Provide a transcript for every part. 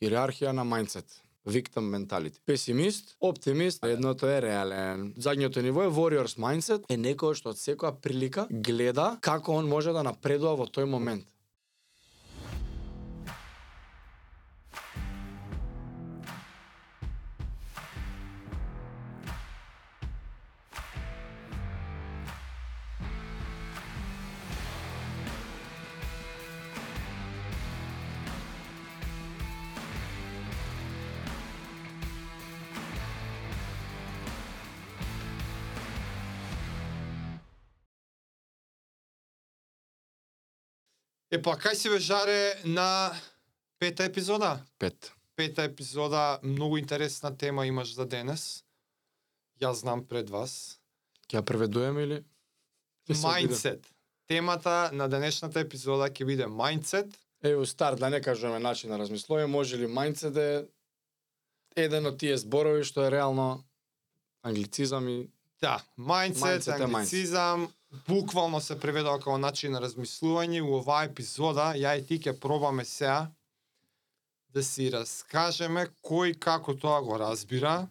Хиерархија на мајндсет. Victim менталити. Песимист, оптимист, едното е реален. Задњото ниво е warriors mindset, е некој што од секоја прилика гледа како он може да напредува во тој момент. Е па кај си бе жаре на пета епизода? Пет. Пета епизода, многу интересна тема имаш за денес. Јас знам пред вас. Ќе ја преведуваме или? Mindset. Темата на денешната епизода ќе биде mindset. Е, у старт, да не кажуваме начин на размислување, може ли mindset е еден од тие зборови што е реално англицизам и Да, е англицизам, буквално се преведува како начин на размислување. У оваа епизода ја и ти ќе пробаме сега да си раскажеме кој како тоа го разбира,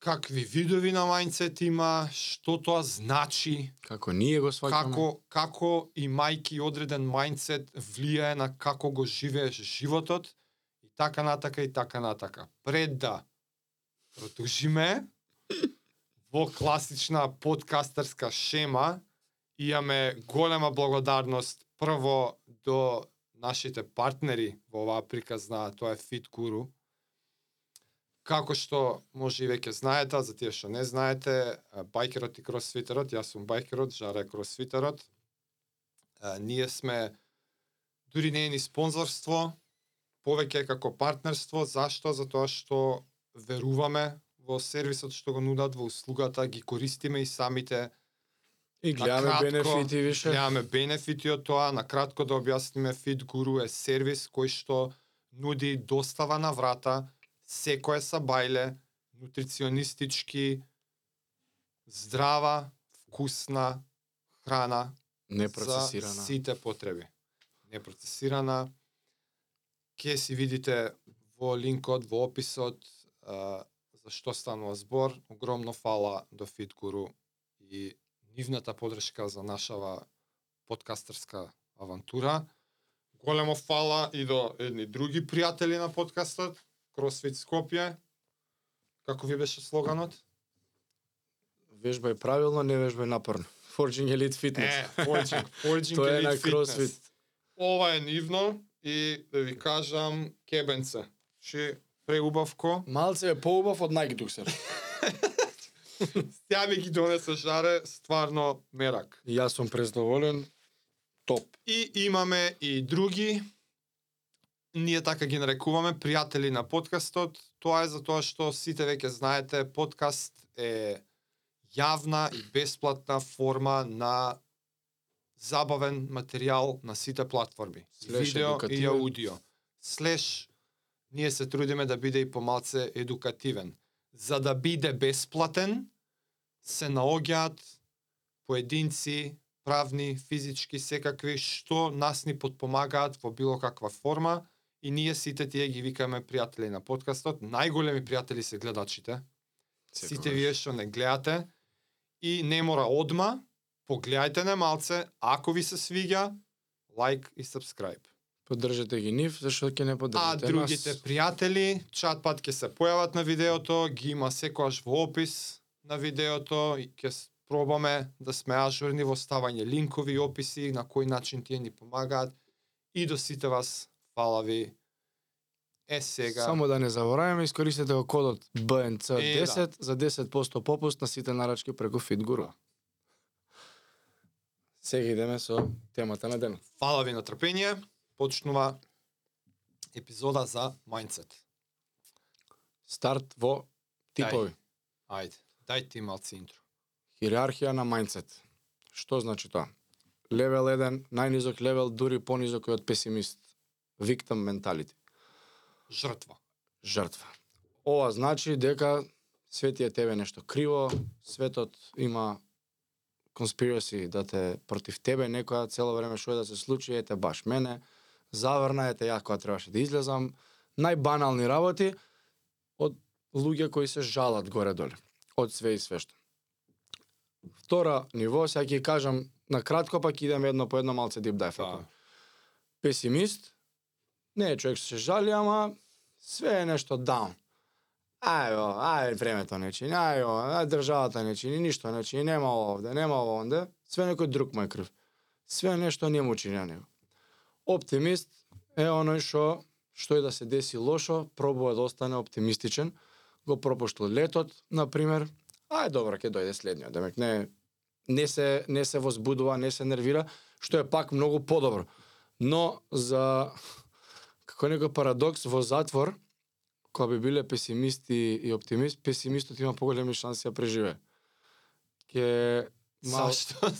какви видови на mindset има, што тоа значи, како ние го сваќаме. како како и мајки одреден mindset влијае на како го живееш животот и така натака и така натака. Пред да продолжиме во класична подкастерска шема имаме голема благодарност прво до нашите партнери во оваа приказна, тоа е Fit Guru. Како што може и веќе знаете, а за тие што не знаете, байкерот и кросфитерот, јас сум байкерот, Жара е кросфитерот. Ние сме дури не е ни спонзорство, повеќе е како партнерство, зашто? Затоа што веруваме во сервисот што го нудат, во услугата, ги користиме и самите И гледаме бенефити више. Гледаме бенефити од тоа, на кратко да објасниме Fit Guru е сервис кој што нуди достава на врата секое сабајле, нутриционистички, здрава, вкусна храна Непроцесирана. за сите потреби. Непроцесирана. Ке си видите во линкот, во описот, за што станува збор. Огромно фала до Fit Guru и нивната подршка за нашава подкастерска авантура. Големо фала и до едни други пријатели на подкастот, CrossFit Скопје. Како ви беше слоганот? Вежбај правилно, не вежбај напорно. Forging Elite Fitness. Е, Forging, Forging Тоа е на. CrossFit. Ова е нивно и да ви кажам кебенце. Ше преубавко. Малце е поубав од Nike Duxer. Ја ми ги донесе жаре, стварно мерак. И јас сум презадоволен. Топ. И имаме и други ние така ги нарекуваме пријатели на подкастот. Тоа е затоа што сите веќе знаете, подкаст е јавна и бесплатна форма на забавен материјал на сите платформи. Слеш Видео и аудио. Слеш ние се трудиме да биде и помалце едукативен. За да биде бесплатен, се наоѓаат поединци, правни, физички, секакви, што нас ни подпомагаат во било каква форма и ние сите тие ги викаме пријатели на подкастот. Најголеми пријатели се гледачите. Сите Секогаш. вие што не гледате и не мора одма, погледајте не малце, ако ви се свиѓа, лайк и subscribe. Поддржете ги нив, зашто ќе не А поддржите другите нас. пријатели, чат пат ќе се појават на видеото, ги има секојаш во опис на видеото и ќе пробаме да сме ажурни во ставање линкови и описи на кој начин тие ни помагаат и до сите вас фала ви. Е сега Само да не забораваме, искористете го кодот BNC10 Е, да. за 10% попуст на сите нарачки преку FitGuru. Сега идеме со темата на денот. фала ви на трпение. Почнува епизода за mindset. Старт во типови. Ајде, дај ти малци интро. Хиерархија на мајндсет. Што значи тоа? Левел 1, најнизок левел, дури понизок од песимист. Victim mentality. Жртва. Жртва. Ова значи дека свети е тебе нешто криво, светот има conspiracy да те против тебе некоја цело време што е да се случи, ете баш мене, заврна ете ја кога требаше да излезам, најбанални работи од луѓе кои се жалат горе-доле, од све и свешто. Втора ниво, сега ќе кажам на кратко, пак идеме едно по едно малце deep dive. Да. Песимист, не е човек што се жали, ама све е нешто даун. Ајо, ај времето не чини, ајо, ај државата не чини, ништо не чини, нема овде, нема овонде, све некој друг му е крив. Све нешто не му чини на него. Оптимист е оној што што и да се деси лошо, пробува да остане оптимистичен, го пропуштил летот, на пример, ај добро, ќе дојде следниот, демек не не се не се возбудува, не се нервира, што е пак многу подобро. Но за како некој парадокс во затвор, кога би биле песимисти и оптимист, песимистот има поголеми шанси да преживее. Ке мал... Зашто?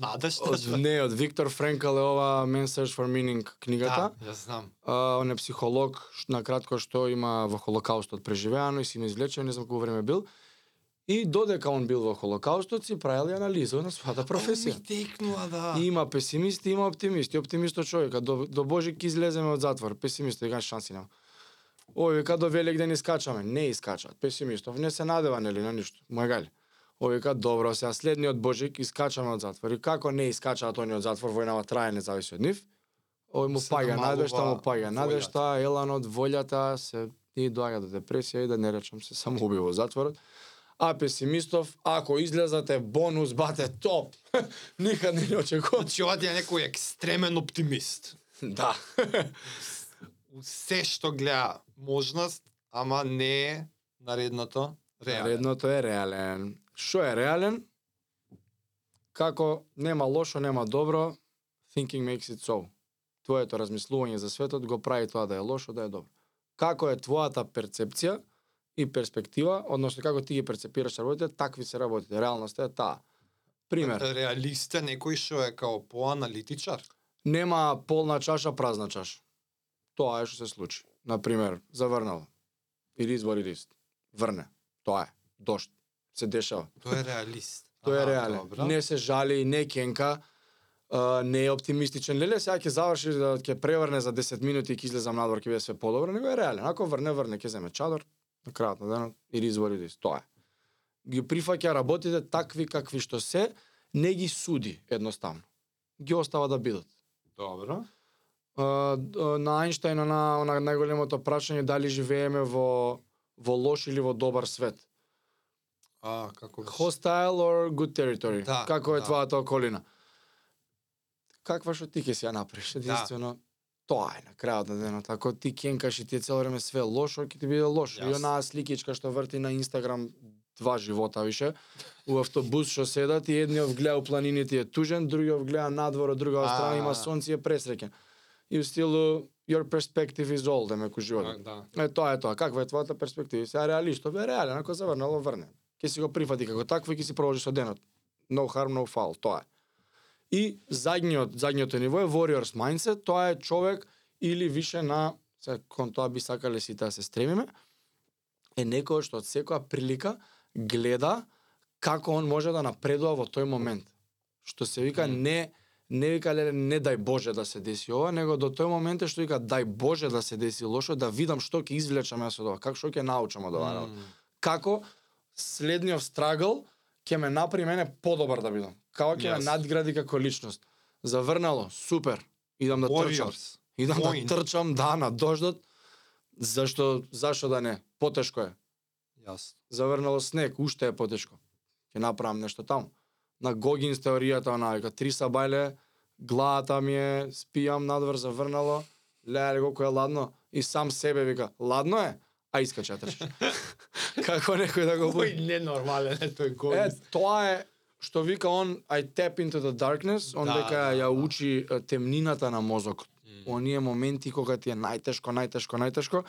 Надаш Од, не, од Виктор Френкл е ова Man's Search for Meaning книгата. Да, ја знам. А, он е психолог, на кратко што има во Холокаустот преживеано и си извлечен, не знам колку време бил. И додека он бил во Холокаустот, си правил анализа на својата професија. Ми текнува, да. И има песимисти, има оптимисти. Оптимистот човека, до, до Божик излеземе од затвор. Песимистот вика шанси нема. Ој вика до Великден искачаме. Не искачат. Песимистов не се надева нели на ништо. Мој гали. Ој вика добро, сега следниот Божик искачаме од затвор. И како не искачаат они од затвор, војнава трае, не зависи од нив. Ој му паѓа надежта, му паѓа надежта, еланот, волјата, се и доаѓа до депресија и да не речам се самоуби во затворот. А песимистов, ако излезате бонус, бате топ. Никад не очекувам. Значи, ова е некој екстремен оптимист. Да. Се што гледа можност, ама не наредното реален. Редното е реален. Што е реален? Како нема лошо, нема добро, thinking makes it so. Твоето размислување за светот го прави тоа да е лошо, да е добро. Како е твојата перцепција и перспектива, односно како ти ги перцепираш работите, такви се работите. Реалноста е таа. Пример, Реалист е некој што е као поаналитичар. нема полна чаша, празна чаша. Тоа е што се случи. Например, заврнало. Или извори лист. Врне. Тоа е. Дошт. Се дешава. Тој е реалист. Тој е реален. добро. Не се жали, не кенка, а, не е оптимистичен. Леле, сега ќе заврши да ќе преврне за 10 минути и ќе излезам надвор, ќе биде све подобро, него е реален. Ако врне, врне, ќе земе чадор, на крајот на денот или извори лист. Тоа е. Ги прифаќа работите такви какви што се, не ги суди едноставно. Ги остава да бидат. Добро. Д- на на, на најголемото прашање дали живееме во во лош или во добар свет. А, како беше? Hostile or good territory. Да, Како е да. твојата околина? Каква што ти ќе си ја направиш? Единствено, тоа е на крајот на денот. Ако ти кенкаш и ти е цело време све лошо, ќе ти биде лошо. И Јасно. онаа сликичка што врти на Инстаграм два живота више, у автобус што седат и едниот гледа у планините и е тужен, другиот гледа надвор, од другава А. страна има сонце и е пресреќен. И у стилу your perspective is all, демек у Да, животот. да. Е, тоа е тоа. Каква е твојата перспектива? Сега реалистов е реален, ако заврнало, врне. Ке си го прифати како такво и ќе си продолжи со денот. No harm, no foul, тоа е. И задниот, задниото ниво е warriors mindset, тоа е човек или више на, се кон тоа би сакале сите да се стремиме, е некој што од секоја прилика гледа како он може да напредува во тој момент. Што се вика не не вика леле не дај Боже да се деси ова, него до тој момент е што вика дај Боже да се деси лошо, да видам што ќе извлечам јас од ова, како што ќе научам од ова. М, Како следниот страгл ќе ме направи мене подобар да бидам. Како ќе ме Јас. надгради како личност. Заврнало, супер. Идам да трчам. Warriors. Идам Point. да трчам, да, на дождот. Зашто, зашо да не? Потешко е. Јасно. Заврнало снег, уште е потешко. Ќе направам нешто таму. На Гогинс теоријата она вика три сабајле, главата ми е, спијам надвор заврнало, леле колку е ладно и сам себе вика, ладно е, а искача трчаш. Како некој да го буди. Кој ненормален е тој Е, гој. тоа е што вика он I tap into the darkness, он Да, дека да, ја да. учи е, темнината на мозокот. Оние моменти кога ти е најтешко, најтешко, најтешко.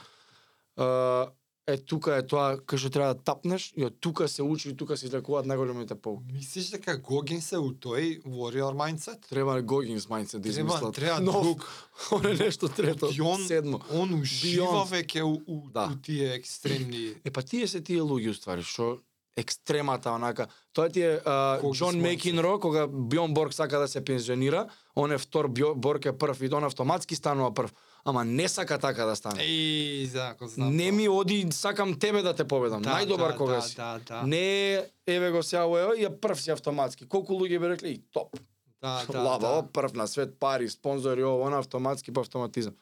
Е, е тука е тоа кај што треба да тапнеш и од тука се учи и тука се излекуваат најголемите полуки. Мислиш дека Гогин се у тој warrior mindset? Треба Гогинс mindset да Треба, измислат. треба Нов, друг. Он е нешто трето, И он, седмо. он ужива Beyond. веќе у, у, Да. у тие екстремни... Е па тие се тие луѓе уствари што екстремата онака. Тоа ти е Џон смојам Мекинро кога Бјон Борг сака да се пензионира, он е втор, Бјо- Борг е прв и он автоматски станува прв. Ама не сака така да стане. Еј, за, го знам. не ми оди, сакам тебе да те победам. Да, Најдобар да, кога да, си. Да, да. Не еве го сега ово, ја прв си автоматски. Колку луѓе би рекли, и топ. да, да, Лаба, да. прв на свет, пари, спонзори, ово, она автоматски по автоматизам.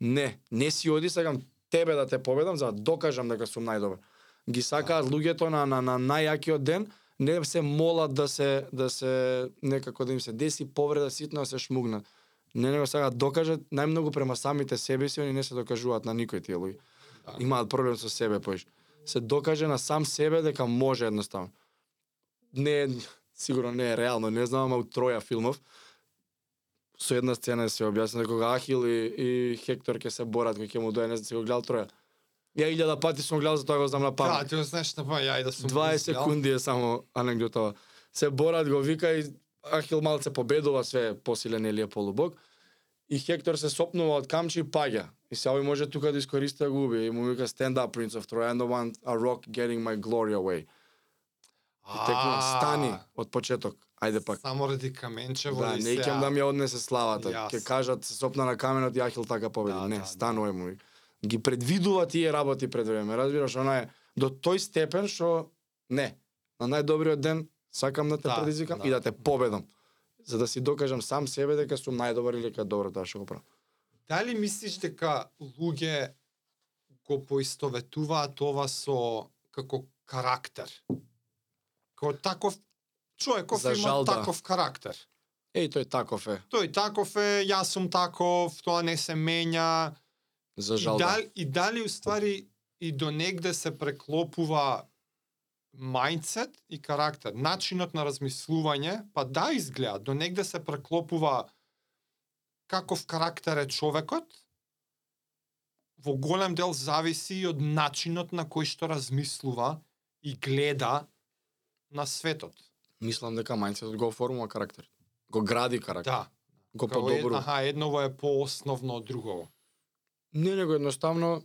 Не, не си оди, сакам тебе да те победам за да докажам дека сум најдобар. Ги сакаат луѓето на на на најјакиот ден, не се молат да се да се некако да им се деси повреда ситно да се шмугнат. Не него сега докажат најмногу према самите себе си, они не се докажуваат на никој тие луѓе. Да. Имаат проблем со себе поиш. Се докаже на сам себе дека може едноставно. Не сигурно не е реално, не знам, ама у Троја филмов со една сцена се објасни дека кога Ахил и, и Хектор ќе се борат, кој ќе му дое, не знам, си го гледал Троја. Ја илјада пати сум гледал, затоа го знам на Да, памет. ти го знаеш на па ја и да сум 20 го изгледал. секунди е само анегдотава. Се борат, го вика и Ахил малце победува све посилен Елија полубог. И Хектор се сопнува од камчи и паѓа. И се овој може тука да искористи да го убие. И му вика stand up Prince of Troy, I don't want a rock getting my glory away. И текнува, стани од почеток. Ајде пак. Само ради каменчево Да, не ќе да ми однесе славата. Ќе кажат се сопна на каменот и Ахил така победи. Да, не, да, станувај му. Ги предвидува тие работи пред време. Разбираш, она е до тој степен што не. На најдобриот ден сакам да те Да, предизвикам да. и да те победам. За да си докажам сам себе дека сум најдобар или дека добро тоа што го правам. Дали мислиш дека луѓе го поистоветуваат ова со како карактер? Како таков човеков За има да. таков карактер. Еј, тој таков е. Тој таков е, јас сум таков, тоа не се менја. За И жал. да. дали, и дали уствари и до негде се преклопува мајндсет и карактер, начинот на размислување, па да изгледа, до негде се преклопува каков карактер е човекот, во голем дел зависи и од начинот на кој што размислува и гледа на светот. Мислам дека мајндсетот го оформува карактер. Го гради карактер. Да. Го подобрува. аха, едново е поосновно од друго. Не, него едноставно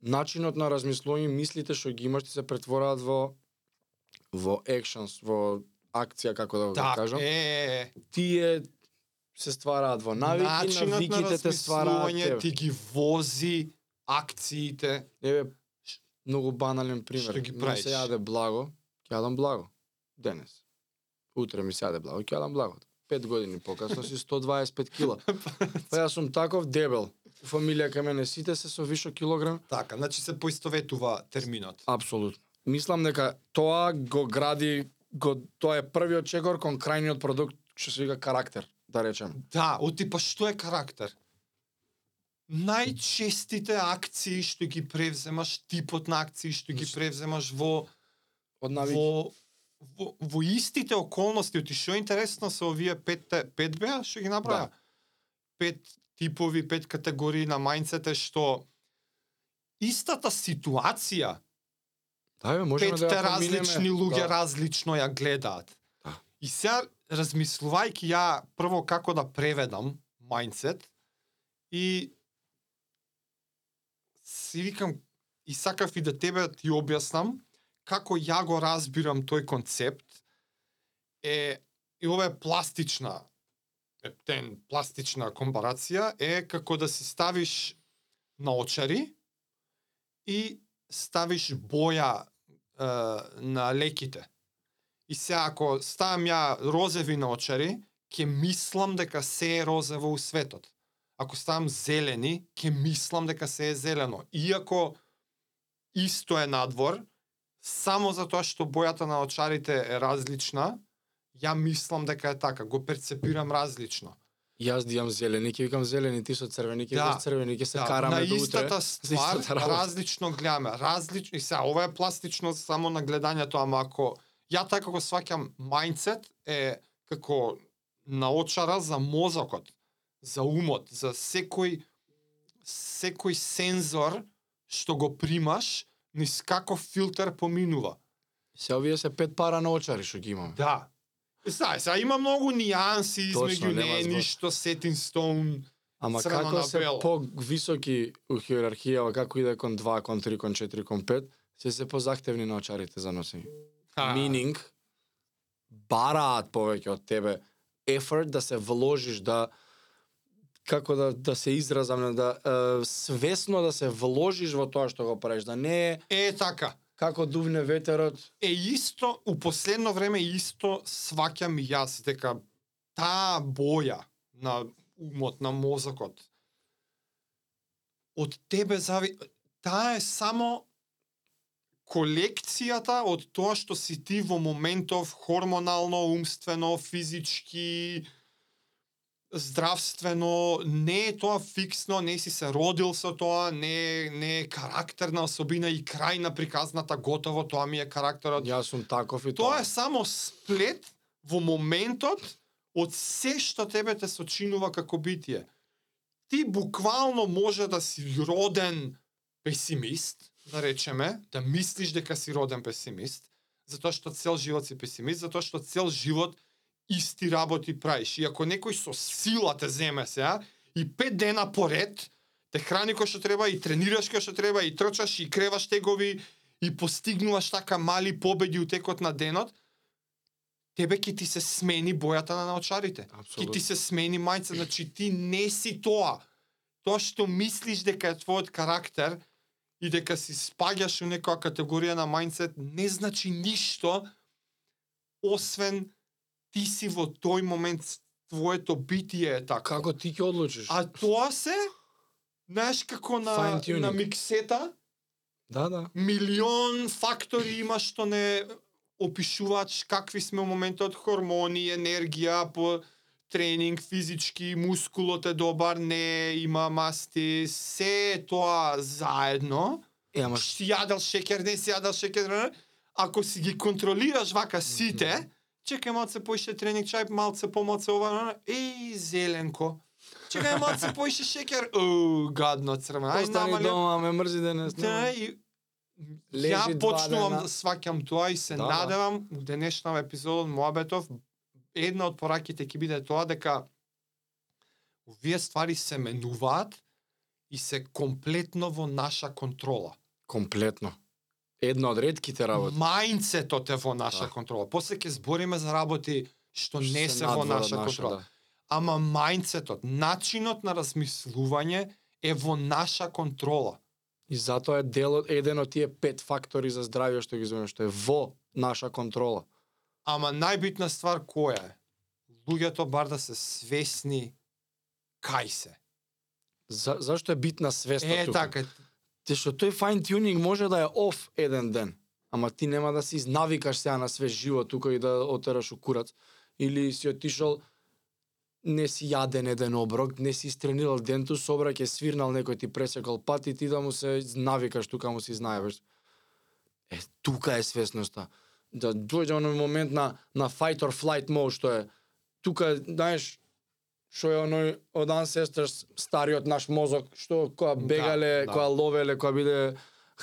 начинот на размислување, мислите што ги имаш ти се претвораат во во actions, во акција како да го Так, кажам. е, е. Тие се ствараат во навики, Начинот на навиките те ствараат тебе. ти ги вози акциите. Еве многу банален пример. Што ги Не правиш? се јаде благо, ќе јадам благо. Денес. Утре ми се јаде благо, ќе јадам благо. Пет години покасно си 125 кила. Па јас сум таков дебел. Фамилија кај мене сите се со вишок килограм. Така, значи се поистоветува терминот. Апсолутно. Мислам дека тоа го гради, го, тоа е првиот чекор кон крајниот продукт, што се вика карактер, да речем. Да, од типа што е карактер? Најчестите акции што ги превземаш, типот на акции што ги превземаш во Од навики. во во, во истите околности, оти што е интересно со овие пет пет беа што ги направија. Да. Пет типови, пет категории на мајндсет е што истата ситуација Да, бе, можеме петте да ја различни луѓе да. различно ја гледаат. Да. И сега размислувајќи ја прво како да преведам мајндсет и си викам и сакав и да тебе ти објаснам како ја го разбирам тој концепт е и ова е пластична ептен пластична компарација е како да си ставиш наочари и ставиш боја на леките. И се ако ставам ја розеви наочари, ќе мислам дека се е розево у светот. Ако ставам зелени, ќе мислам дека се е зелено. Иако исто е надвор, само затоа што бојата на очарите е различна, ја мислам дека е така, го перцепирам различно. Јас дијам зелени, ќе викам зелени, ти со црвени, ќе Да. црвени, ќе се Да, караме на до утре. истата ствар, истата различно гледаме. Различно, и сега, ова е пластично само на гледањето, ама ако ја така го сваќам мајндсет е како наочара за мозокот, за умот, за секој секој сензор што го примаш, низ каков филтер поминува. Се овие се пет пара на очари што ги имаме. Да. Знај, сега има многу нијанси измеѓу не ништо set in stone. Ама како се повисоки у хиерархијава, како иде кон 2, кон 3, кон 4, кон 5, се се позахтевни на очарите за носење. А, Meaning, бараат повеќе од тебе effort да се вложиш, да како да да се изразам, да е, свесно да се вложиш во тоа што го правиш, да не е Е така како дувне ветерот. Е исто, у последно време исто сваќам јас дека таа боја на умот, на мозокот, од тебе зави... Таа е само колекцијата од тоа што си ти во моментов хормонално, умствено, физички, здравствено, не е тоа фиксно, не си се родил со тоа, не е, не е карактерна особина и крај на приказната готово, тоа ми е карактерот. Јас сум таков и Тоа е само сплет во моментот од се што тебе те сочинува како битие. Ти буквално може да си роден песимист, да речеме, да мислиш дека си роден песимист, затоа што цел живот си песимист, затоа што цел живот исти работи правиш. И ако некој со сила те земе сега и пет дена поред те храни кој што треба и тренираш кој што треба и трчаш и креваш тегови и постигнуваш така мали победи у текот на денот, тебе ќе ти се смени бојата на наочарите. Ќе ти се смени мајца, значи ти не си тоа. Тоа што мислиш дека е твојот карактер и дека си спаѓаш у некоја категорија на мајндсет, не значи ништо освен ти си во тој момент твоето битие е така. Како ти ќе одлучиш? А тоа се знаеш како на на миксета, Да, да. милион фактори има што не опишуваат ш- какви сме во моментот хормони, енергија, по тренинг, физички, мускулот е добар, не има масти, се тоа заедно. Е, ама Си јадел шекер, не си јадел шекер, ако си ги контролираш вака сите, чекај малце поише тренинг, чај малце помалце ова, еј, зеленко. Чекај малце поише шекер, о, гадно црвено. Ај, намали дома, ме мрзи денес. Да, и ја почнувам да сваќам тоа и се Да, да. надевам у денешна епизода од Моабетов една од пораките ќе биде тоа дека овие ствари се менуваат и се комплетно во наша контрола. Комплетно. Една од ретките работи. Мајндсетот е во наша Да. контрола. После ќе збориме за работи што не Што се во од наша контрола. да. Ама мајндсетот, начинот на размислување е во наша контрола. И затоа е дел од еден од тие пет фактори за здравје што ги зовеме, што е во наша контрола. Ама најбитна ствар која е? Луѓето бар да се свесни кај се. За, зашто е битна свеста Е, тука? така. Те што тој fine tuning може да е оф еден ден, ама ти нема да се изнавикаш сега на све живот тука и да отераш у курац. Или си отишол не си јаден еден оброк, не си истренирал денту, собра е свирнал некој ти пресекал пат и ти да му се навикаш тука му си знаеваш. Е, тука е свесноста. Да дојде оној момент на, на fight or flight mode, што е, тука, знаеш, што е оној од ancestors стариот наш мозок што која бегале, да. која ловеле, која биде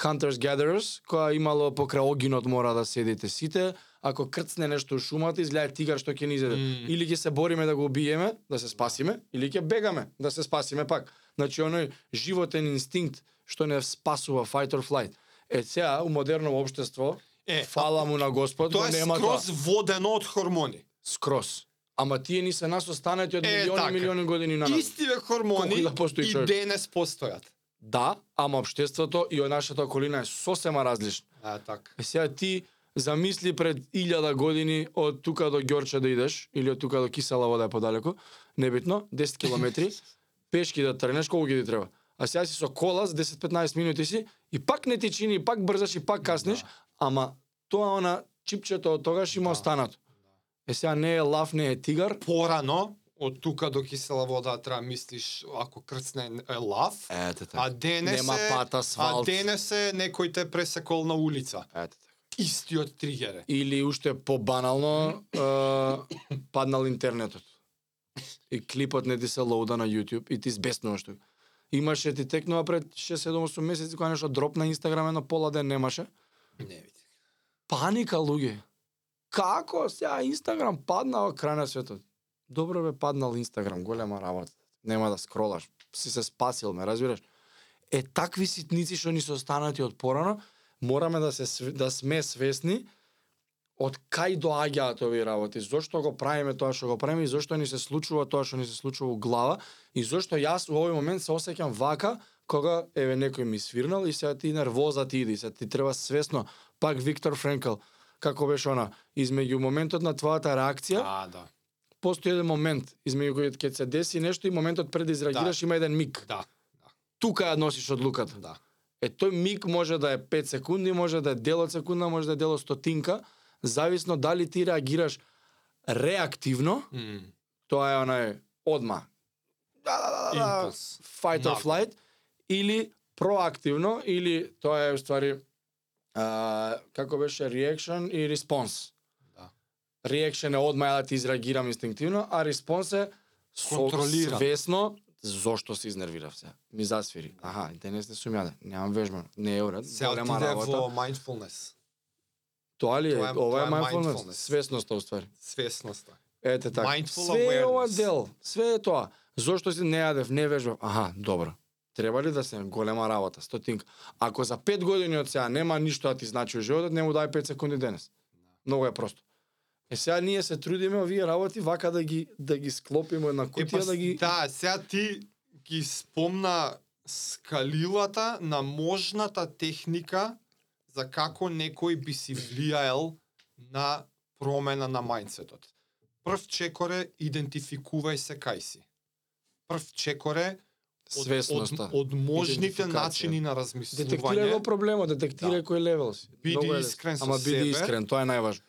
hunters gatherers, која имало покрај огинот мора да седите сите, ако крцне нешто у шумата, изгледа тигар што ќе ни изеде. Мм. Или ќе се бориме да го убиеме, да се спасиме, или ќе бегаме, да се спасиме пак. Значи оној животен инстинкт што не спасува fight or flight. Е сега у модерно општество, Е, фала му на Господ, Тоа е нема скроз тоа. водено од хормони. Скроз. Ама тие ни се нас останати од милиони така. милиони години на нас. Истиве хормони да и човек. денес постојат. Да, ама општеството и нашата околина е сосема различно. А, така. Е сега ти замисли пред илјада години од тука до Ѓорче да идеш или од тука до Кисела вода е подалеку, небитно, 10 километри, пешки да тренеш, колку ги ти треба? А сега си со кола, за 10-15 минути си, и пак не ти чини, и пак брзаш, и пак каснеш, ама тоа она чипчето од тогаш има Да. останато. Е сега не е лав, не е тигар. Порано, од тука до кисела вода треба мислиш ако крцне е лав, Ете а денес Нема е, пат, а асфалт. денес е некој те пресекол на улица. Ете така. Истиот тригер е. Или уште побанално е, паднал интернетот. И клипот не ти се лоуда на YouTube и ти збеснуваш тука. Имаше ти текнува пред 6-7-8 месеци кога нешто дроп на Инстаграм едно пола ден немаше. Не види. Паника луѓе. Како сега Инстаграм паднал крај на светот? Добро бе паднал Инстаграм, голема работа. Нема да скролаш. Си се спасил, ме разбираш? Е такви ситници што ни се останати од порано, мораме да се да сме свесни од кај доаѓаат овие работи, зошто го правиме тоа што го правиме и зошто ни се случува тоа што ни се случува у глава и зошто јас во овој момент се осеќам вака кога еве некој ми свирнал и сега ти нервоза ти иди, се сега ти треба свесно пак Виктор Френкел како беше она измеѓу моментот на твојата реакција Да, да. постои еден момент измеѓу кој ќе се деси нешто и моментот пред да изреагираш има еден миг. Да. Тука ја носиш одлуката. Да. Е тој миг може да е 5 секунди, може да е дел од секунда, може да е дел од стотинка, зависно дали ти реагираш реактивно, М. тоа е онај одма. Да, да, да, да, да, Импулс. fight or flight или проактивно или тоа е уствари а, како беше reaction и response. Да. Reaction е одма ја да ти изреагирам инстинктивно, а response е со Контролиран. свесно зошто се изнервирав се. Ми засвири. Аха, денес не сум јаде. Немам вежбано. Не е уред. Се Голема работа. во mindfulness, Тоа ли е? Тоа е- ова е е mindfulness. mindfulness. Свесноста уствари. свесноста. Ете така. Mindful све е ова awareness. дел. Све е тоа. Зошто си не јадев, не вежбав? Аха, добро. Треба ли да се голема работа, стотинка. Ако за 5 години од сега нема ништо да ти значи во животот, не му дај 5 секунди денес. Многу е просто. Е сега ние се трудиме овие работи вака да ги да ги склопиме во една Е, кутија па, да ги да, сега ти ги спомна скалилата на можната техника за како некој би си влијаел на промена на мајндсетот. Прв чекоре, идентификувај се кај си. Прв чекоре, свесноста. од, од можните идентификација. начини на Детектирај го размислување. проблемот, детектирај Да. кој левел си. Биди искрен со Ама биди себе. искрен, тоа е најважно.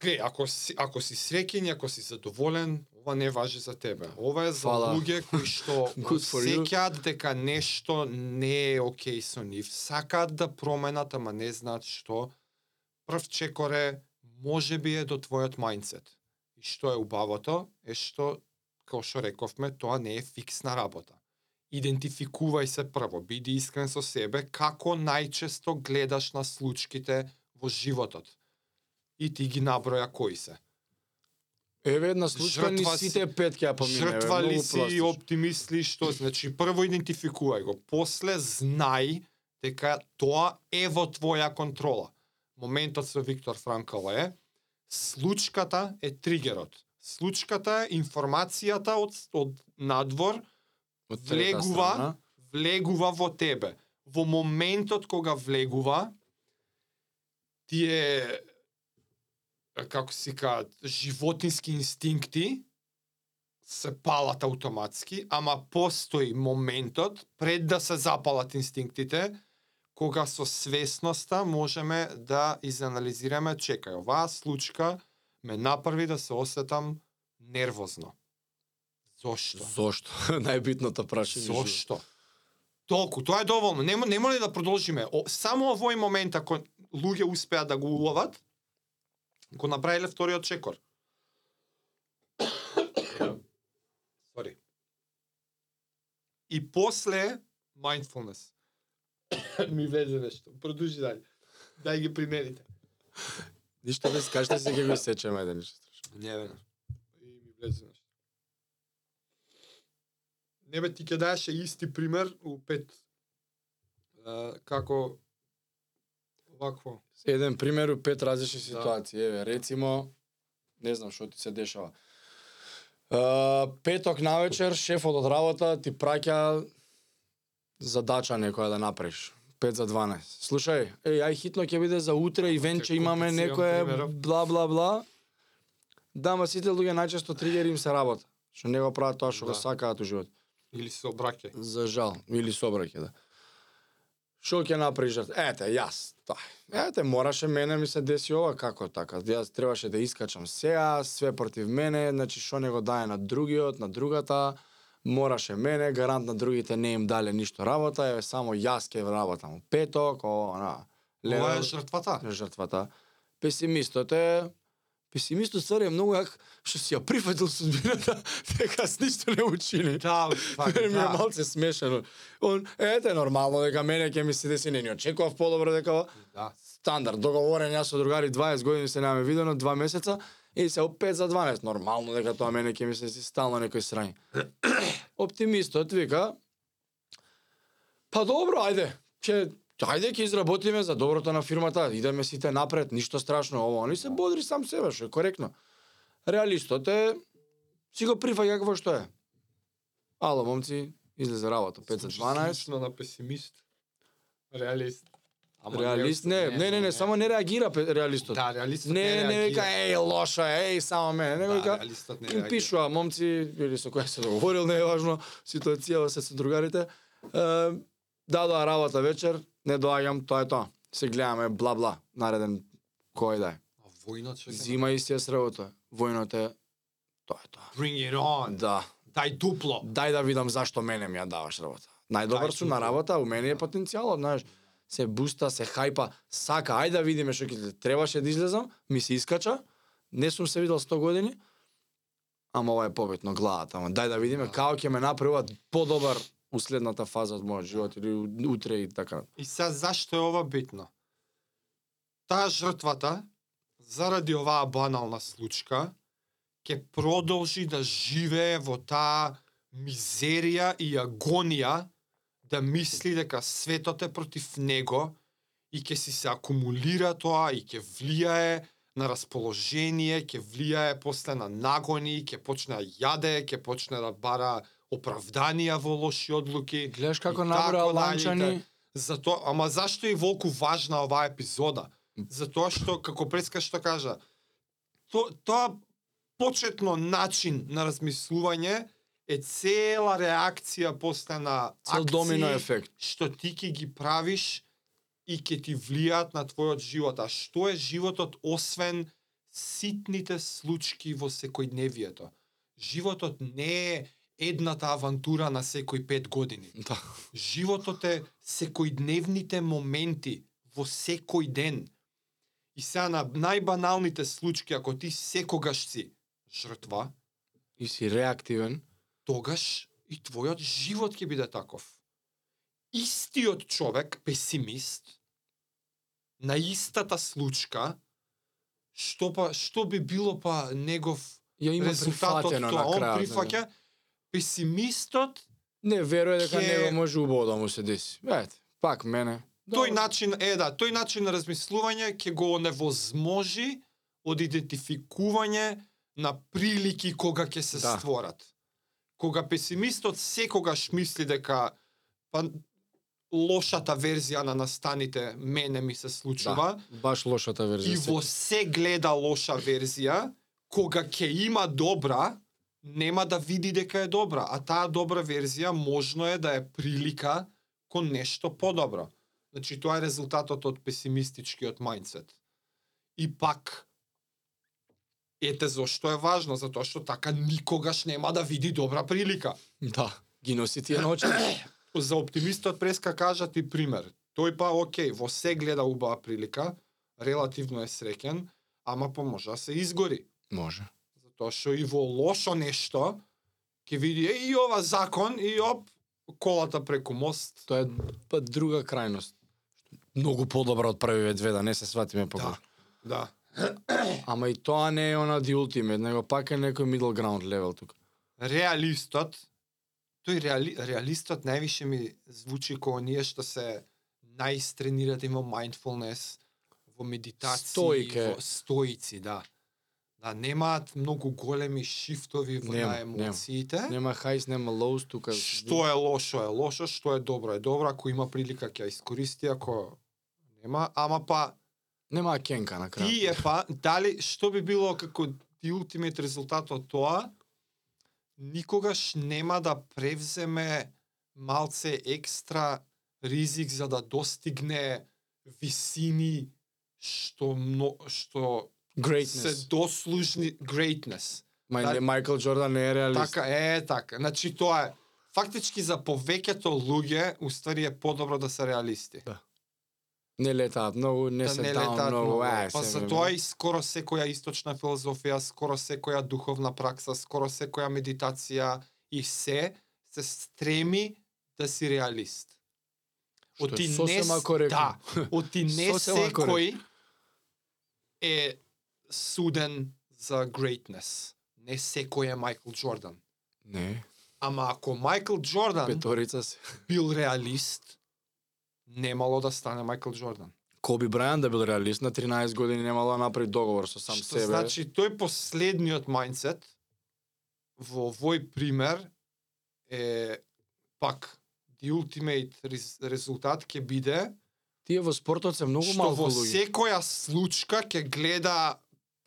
Глеј, ако си, ако си среќен, ако си задоволен, ова не важи за тебе. Ова е за Фала. луѓе кои што осеќаат дека нешто не е окей со нив, сакаат да променат, ама не знаат што. Прв чекоре може би е до твојот мајндсет. И што е убавото е што, како што рековме, тоа не е фиксна работа. Идентификувај се прво, биди искрен со себе, како најчесто гледаш на случките во животот. И ти ги наброја кои се. Еве една случка ни Жртва си- сите пет ќе ја помине. Жртва ли си, пластично. оптимист ли, што? Значи, прво идентификувај го, после знај дека тоа е во твоја контрола. Моментот со Виктор Франкл е, случката е тригерот. Случката е информацијата од, од надвор, влегува, влегува во тебе. Во моментот кога влегува, тие како си кажат, животински инстинкти се палат автоматски, ама постои моментот пред да се запалат инстинктите, кога со свесноста можеме да изанализираме, чекај, оваа случка ме направи да се осетам нервозно. Зошто? Зошто? Најбитното прашање. Зошто? Толку, тоа е доволно. Нема нема ли да продолжиме? О, само овој момент ако луѓе успеат да го уловат, го направиле вториот чекор. Сори. И после mindfulness. Ми влезе нешто. Продолжи дале. Дај ги примените. Ништо без кажете се ќе го сечеме еден ништо. Не бе. И ми влезе нешто. Не бе, ти ќе даеше исти пример у пет. А, како вакво. Еден пример у пет различни Да. ситуации. Еве, рецимо, не знам што ти се дешава. Uh, петок навечер шефот од работа ти праќа задача некоја да направиш. 5 за 12. Слушај, еј, ај хитно ќе биде за утре и венче Те имаме некое бла бла бла. Да, ма сите луѓе најчесто тригер им се работа. Што не го прават тоа што го Да. сакаат у живот. Или се обраќај. За жал, или собраќе, да. Што ќе направиш? Ете, јас, тоа. Ете, мораше мене ми се деси ова, како така? Јас требаше да искачам сеа, све против мене, значи што не го дае на другиот, на другата, мораше мене, гарант на другите не им дале ништо работа, еве само јас ќе работам петок, о, на, Ова е жртвата. жртвата. Песимистот е Песимистот ствари е многу јак што си ја прифатил судбината дека с ништо не учини. Да, фак, Мене ми е да. малце смешено. Он, ете, нормално дека мене ќе ми се деси, не ни очекував подобро дека Да. стандард, договорен јас со другари 20 години се немаме видено, 2 месеца, и се 5 за 12. Нормално дека тоа мене ќе ми се деси стално некој срањ. Оптимистот вика, па добро, ајде, ќе Ајде ќе изработиме за доброто на фирмата, идеме сите напред, ништо страшно, ово, они се бодри сам себе, што е коректно. Реалистот е си го прифаќа какво што е. Ало, момци, излезе работа 5 за 12. Слично на песимист. Реалист. Ама Реалист не, не, не, не, само не реагира реалистот. Да, реалистот Не, не вика, реагира. еј, лошо е, еј, само мене, него Да, вика, реалистот не им реагира. пишува момци или со која се договорил, не е важно, ситуацијава се со другарите. Е, дадоа работа вечер, не доаѓам, тоа е тоа. Се гледаме бла бла, нареден кој да е. А војнот ќе Зима и си е сревото. Војното е тоа е тоа. Bring it on. Да. Дај дупло. Дај да видам зашто мене ми ја даваш работа. Најдобар сум на работа, у мене е потенцијалот, знаеш. Се буста, се хајпа, сака, ајде да видиме што ќе требаше да излезам, ми се искача. Не сум се видел 100 години. Ама ова е побитно главата, ама дај да видиме Да. како ќе ме направат подобар следната фаза од мојот живот или утре и така. И се зашто е ова битно? Таа жртвата, заради оваа банална случка, ќе продолжи да живее во таа мизерија и агонија да мисли дека светот е против него и ќе си се акумулира тоа и ќе влијае на расположение, ќе влијае после на нагони, ќе почне да јаде, ќе почне да бара оправданија во лоши одлуки. Гледаш како И набра така ланчани, Затоа, ама зашто е волку важна оваа епизода? Затоа што како преска што кажа, то, тоа почетно начин на размислување е цела реакција после на цел акции домино ефект. што ти ќе ги правиш и ќе ти влијаат на твојот живот. А што е животот освен ситните случки во секојдневието? Животот не е едната авантура на секој пет години. Да. Животот е секојдневните моменти во секој ден. И сега на најбаналните случаи, ако ти секогаш си жртва, И си реактивен. тогаш и твојот живот ќе биде таков. Истиот човек, песимист, на истата случка, што па што би било па негов Ја има резултатот тоа, на он крајот. прифаќа песимистот Не, веруе дека ќе- него може убаво да му се деси. Ете, пак мене. тој начин е да, тој начин на размислување ќе го невозможи од идентификување на прилики кога ќе се Да. створат. Кога песимистот секогаш мисли дека па лошата верзија на настаните мене ми се случува Да, баш лошата верзија. и во се гледа лоша верзија, кога ќе има добра, нема да види дека е добра, а таа добра верзија можно е да е прилика кон нешто подобро. Значи тоа е резултатот од песимистичкиот мајндсет. И пак ете зошто е важно, затоа што така никогаш нема да види добра прилика. Да, ги носи тие очите. За оптимистот преска кажа ти пример. Тој па окей, во се гледа убава прилика, релативно е среќен, ама може да се изгори. Може. Затоа што и во лошо нешто ќе види е и ова закон и оп колата преку мост. Тоа е па друга крајност. Многу подобра од првиве две, да не се сватиме Да. погрешно. Да. Ама и тоа не е она ди ултимет, него пак е некој middle ground level тука. Реалистот тој реали, реалистот највише ми звучи како оние што се најстренирати во mindfulness, во медитација, во стоици, да. Да, немаат многу големи шифтови во Нема, на емоциите. Нема highs, нема lows тука. Што е лошо е лошо, што е добро е добро, ако има прилика ќе искористи, ако нема, ама па Нема кенка на крај. ти е па дали што би било како ти ултимет резултат од тоа никогаш нема да превземе малце екстра ризик за да достигне висини што мно, што се Greatness. дослужни greatness. Мај, да- не, Майкл Джордан не е реалист. Така е, така. Значи тоа е фактички за повеќето луѓе уствари е подобро да се реалисти. Не летаат многу, не да се не летаат многу. многу. Е, Па се, за тоа и скоро секоја источна филозофија, скоро секоја духовна пракса, скоро секоја медитација и се се стреми да си реалист. Што е Оти не. Да, оти не секој е суден за greatness. Не секој е Майкл Джордан. Не, Ама ако Майкл Джордан петорица се. бил реалист, немало да стане Майкл Джордан. Коби Брајан да бил реалист на 13 години немало да направи договор со сам Што себе. значи тој последниот мајндсет во овој пример е пак the ultimate рез, резултат ќе биде Тие во спортот се многу што малку во луѓе. секоја случка ќе гледа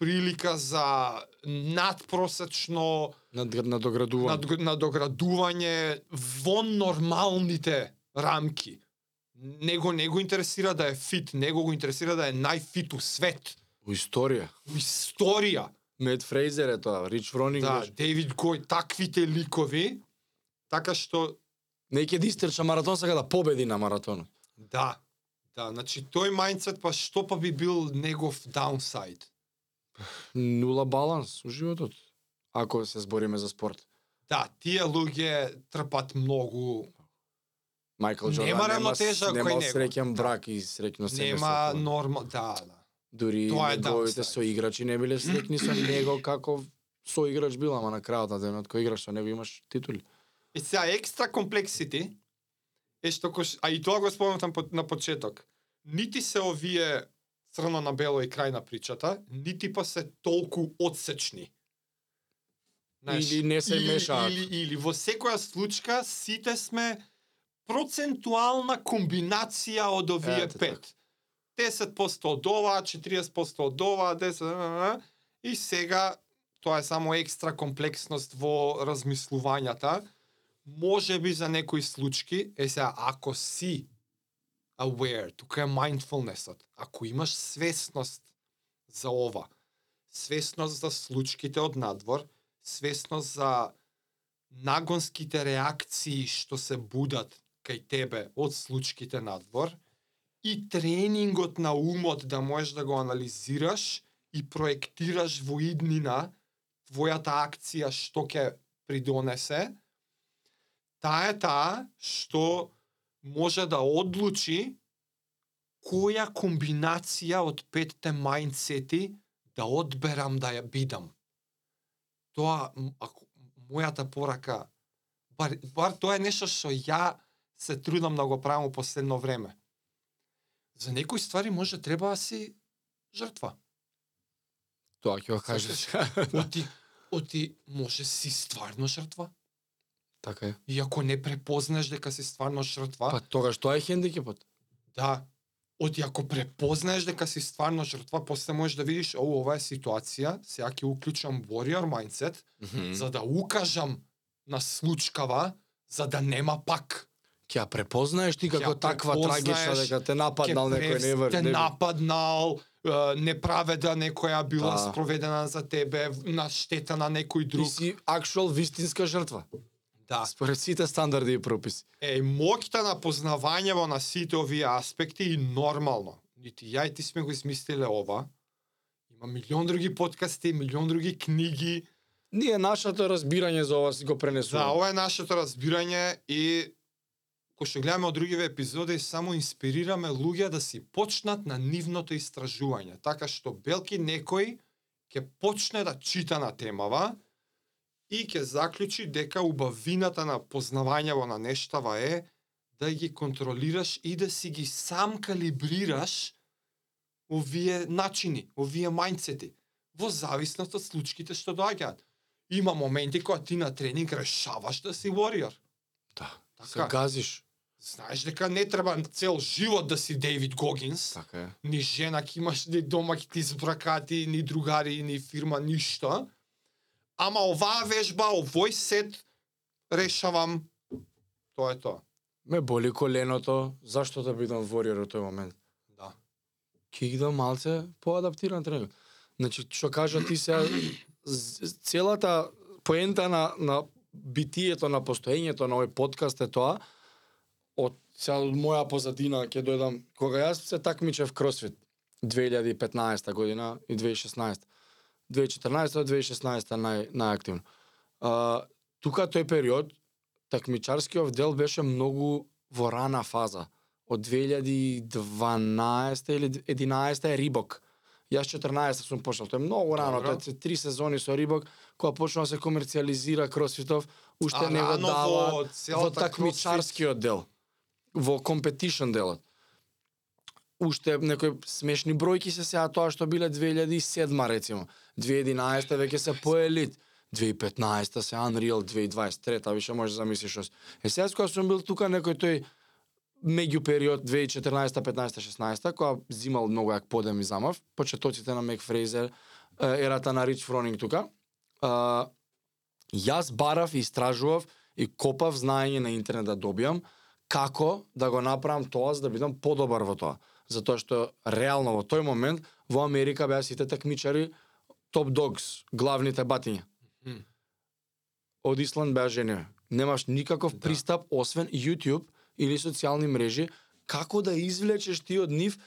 прилика за надпросечно Над, надоградување. над, надоградување во нормалните рамки. Него не го интересира да е фит, него го интересира да е најфит у свет, Во историја. у историја. Мед Фрейзер е тоа, Рич Фронинг. Да. Дейвид Гој, таквите ликови, така што Не ќе да истрча маратон, сака да победи на маратонот. да, да, значи тој мајндсет па што па би бил негов даунсайд? Нула баланс у животот. Ако се збориме за спорт. Да, тие луѓе трпат многу, Майкл Джордан Нема нема, нема кој него. среќен Да. брак и среќно семејство. нема норма, да, да. Дури Тоа е неговите downside. соиграчи не биле среќни со него како соиграч бил, ама на крајот на денот кој играш со него имаш титули. И сега екстра комплексити е што кош, а и тоа го спомнав на по- на почеток. Нити се овие црно на бело и крај на причата, нити па се толку одсечни. Или не се или, мешаат. Или, или во секоја случка сите сме процентуална комбинација од овие Ете пет. 10% од ова, 40% од ова, 10 а, а, и сега тоа е само екстра комплексност во размислувањата. Може би за некои случаи, е сега ако си aware, тука е mindfulnessот. Ако имаш свесност за ова, свесност за случките од надвор, свесност за нагонските реакции што се будат кај тебе од случките надвор и тренингот на умот да можеш да го анализираш и проектираш во иднина твојата акција што ќе придонесе, таа е таа што може да одлучи која комбинација од петте мајндсети да одберам да ја бидам. Тоа, ако, мојата порака, бар, бар тоа е нешто што ја се трудам да го правам последно време. За некои ствари може треба да си жртва. Тоа ќе го кажеш. Оти, оти може си стварно жртва. Така е. И ако не препознаеш дека си стварно жртва, Па тогаш тоа е хендикепот. Да. Оти ако препознаеш дека си стварно жртва, после можеш да видиш, о, ова е ситуација, сега ќе уклучам warrior mindset, за да укажам на случкава, за да нема пак. Ќе ја препознаеш ти како таква трагична дека те нападнал некој невер. Те нападнал, неправеда некоја била Да. спроведена за тебе, на штета на некој Ти друг. си акшуал вистинска жртва. Да. Според сите стандарди и прописи. Е, моќта на познавањево на сите овие аспекти и нормално. Нити ја и ти сме го измислиле ова. Има милион други подкасти, милион други книги. Ние нашето разбирање за ова си го Да, пренесуваме. ова е нашето разбирање и кој што гледаме од другиве епизоди, само инспирираме луѓе да си почнат на нивното истражување, така што белки некој ќе почне да чита на темава и ќе заклучи дека убавината на познавањево на нештава е да ги контролираш и да си ги сам калибрираш овие начини, овие мајндсети, во зависност од случките што доаѓаат. Има моменти кога ти на тренинг решаваш да си warrior. Да. Се Така. газиш. Знаеш дека не треба цел живот да си Дейвид Гогинс. Така е. Ни жена ќе имаш, ни дома ќе ти збракати, ни другари, ни фирма, ништо. Ама оваа вежба, овој сет, решавам, тоа е тоа. Ме боли коленото, зашто да бидам вориор во тој момент? Да. Ги дам малце поадаптиран тренинг. Значи, што кажа ти сега, з- целата поента на, на битието, на постоењето на овој подкаст е тоа, од сега од моја позадина ќе дојдам, кога јас се такмичев кросфит 2015 година и 2016. 2014-2016 нај, најактивно. А, тука тој период, такмичарскиот дел беше многу во рана фаза. Од 2012 или 11 е Рибок. Јас 14 сум почнал, тоа е многу рано, Добро. тоа е три сезони со Рибок, кога почнува да се комерцијализира кросфитов, уште А не го дава во во такмичарскиот дел, во компетишн делот уште некои смешни бројки се сега тоа што биле 2007 рецимо. 2011 веќе се поелит. 2015 се Unreal 2023 више може да замислиш. ос- Е сега кога сум бил тука некој тој меѓу период 2014 15 16 кога зимал многу јак подем и замав, почетоците на Мек Фрейзер, ерата на Рич Фронинг тука. А, јас барав и истражував и копав знаење на интернет да добијам како да го направам тоа за да бидам подобар во тоа. Затоа што реално во тој момент во Америка беа сите такмичари топ догс, главните батиња. Мгм. Од Исланд беа жениве. Немаш никаков Да. пристап освен YouTube или социјални мрежи како да извлечеш ти од нив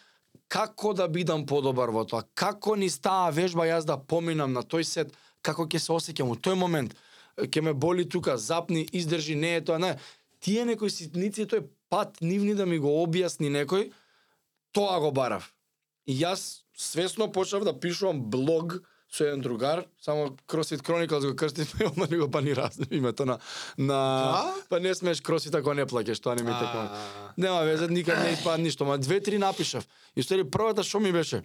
како да бидам подобар во тоа, како ни стаа вежба јас да поминам на тој сет, како ќе се осеќам во тој момент, ќе ме боли тука, запни, издржи, не е тоа, не. Тие некои ситници, тој пат нивни да ми го објасни некој, тоа го барав. И јас свесно почнав да пишувам блог со еден другар, само CrossFit Chronicles го крстивме, одма ни го банира името на на Да? па не смеш CrossFit ако не плаќаш, тоа не ми текува. А, Нема везе, никад не испад ништо, ма две-три напишав. И устари првата што ми беше,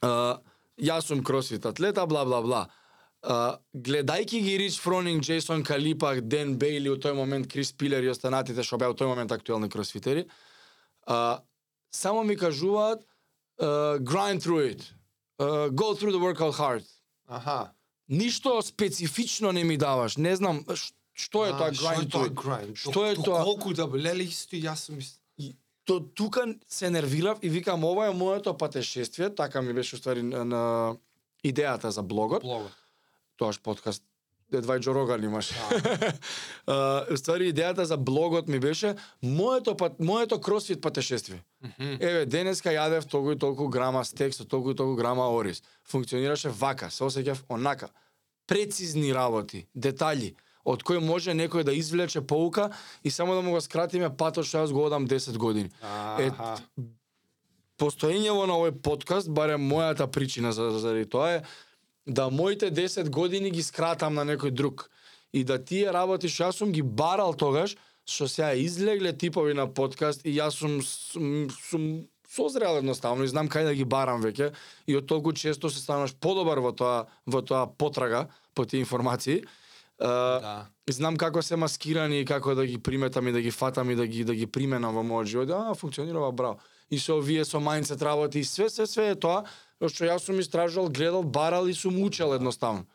а, јас сум кросфит атлета, бла бла бла. А, гледајќи ги Рич Фронинг, Джейсон Калипа, Ден Бейли, у тој момент Крис Пилер и останатите што беа у тој момент актуелни кросфитери, а, само ми кажуваат uh, grind through it. Uh, go through the workout hard. Аха. Ништо специфично не ми даваш. Не знам што е А, тоа grind тоа through grind? Што е тоа? Колку да леле исто јас сум то тука се нервирав и викам ова е моето патешествие, така ми беше уствари на, на идејата за блогот, блогот. тоаш подкаст едва и Джо Роган имаше. Uh, уствари идејата за блогот ми беше моето пат, моето кросфит патешествие. Мгм. Еве денеска јадев толку и толку грама стек со толку и толку грама ориз. Функционираше вака, се осеќав онака. Прецизни работи, детали од кои може некој да извлече поука и само да му го скратиме патот што јас го одам 10 години. Е, Аха. постоењево на овој подкаст, барем мојата причина за заради тоа е да моите 10 години ги скратам на некој друг и да тие работи што јас сум ги барал тогаш, што сега излегле типови на подкаст и јас сум сум, сум созрел едноставно и знам кај да ги барам веќе и од толку често се стануваш подобар во тоа во тоа потрага по тие информации. Uh, Да. знам како се маскирани и како да ги приметам и да ги фатам и да ги да ги применам во мојот живот. А, функционирава браво. И со овие со мајндсет работи и све све све е тоа што јас сум истражувал, гледал, барал и сум учел едноставно.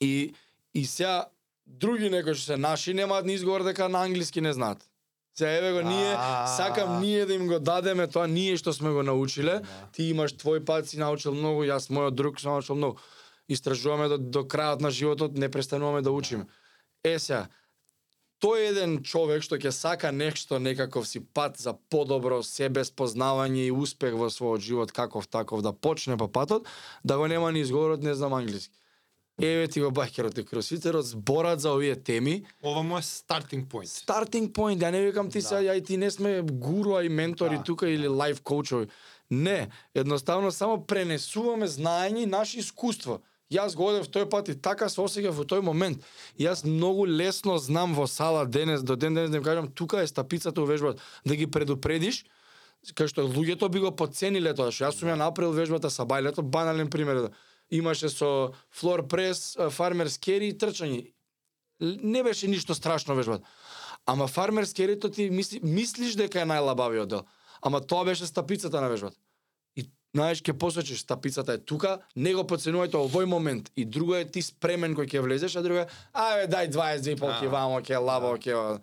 И и сега други некои што се наши немаат ни изговор дека на англиски не знаат. Сега еве го ние сакам ние да им го дадеме тоа ние што сме го научиле. Да. Ти имаш твој пат си научил многу, јас мојот друг сум научил многу. Истражуваме до, до крајот на животот, не престануваме да учиме. Е сега, тој еден човек што ќе сака нешто некаков си пат за подобро себе спознавање и успех во својот живот каков таков да почне по патот, да го нема ни изговорот не знам англиски. Еве ти го бакерот и кросфитерот зборат за овие теми. Ова му е starting point. Starting point, ја не викам ти Да. сега, ја и ти не сме гуру, и ментори Да. тука или лайф коучови. Не, едноставно само пренесуваме знаење и наши искуства. Јас го одев тој пат и така се осеќав во тој момент. Јас многу лесно знам во сала денес, до ден денес да им кажам, тука е стапицата увежбат, да ги предупредиш, кај што луѓето би го подцениле тоа, што јас сум ја направил вежбата са бајлето, банален пример. Имаше со флор прес, фармер скери и трчање. Не беше ништо страшно вежбата. Ама фармер керито ти мисли, мислиш дека е најлабавиот дел. Ама тоа беше стапицата на вежбата. Знаеш ќе посочиш стапицата е тука, не го подценувајте овој момент. И друго е ти спремен кој ќе влезеш, а друго е ајде дај 22 полки А. вамо, ќе лабо, ќе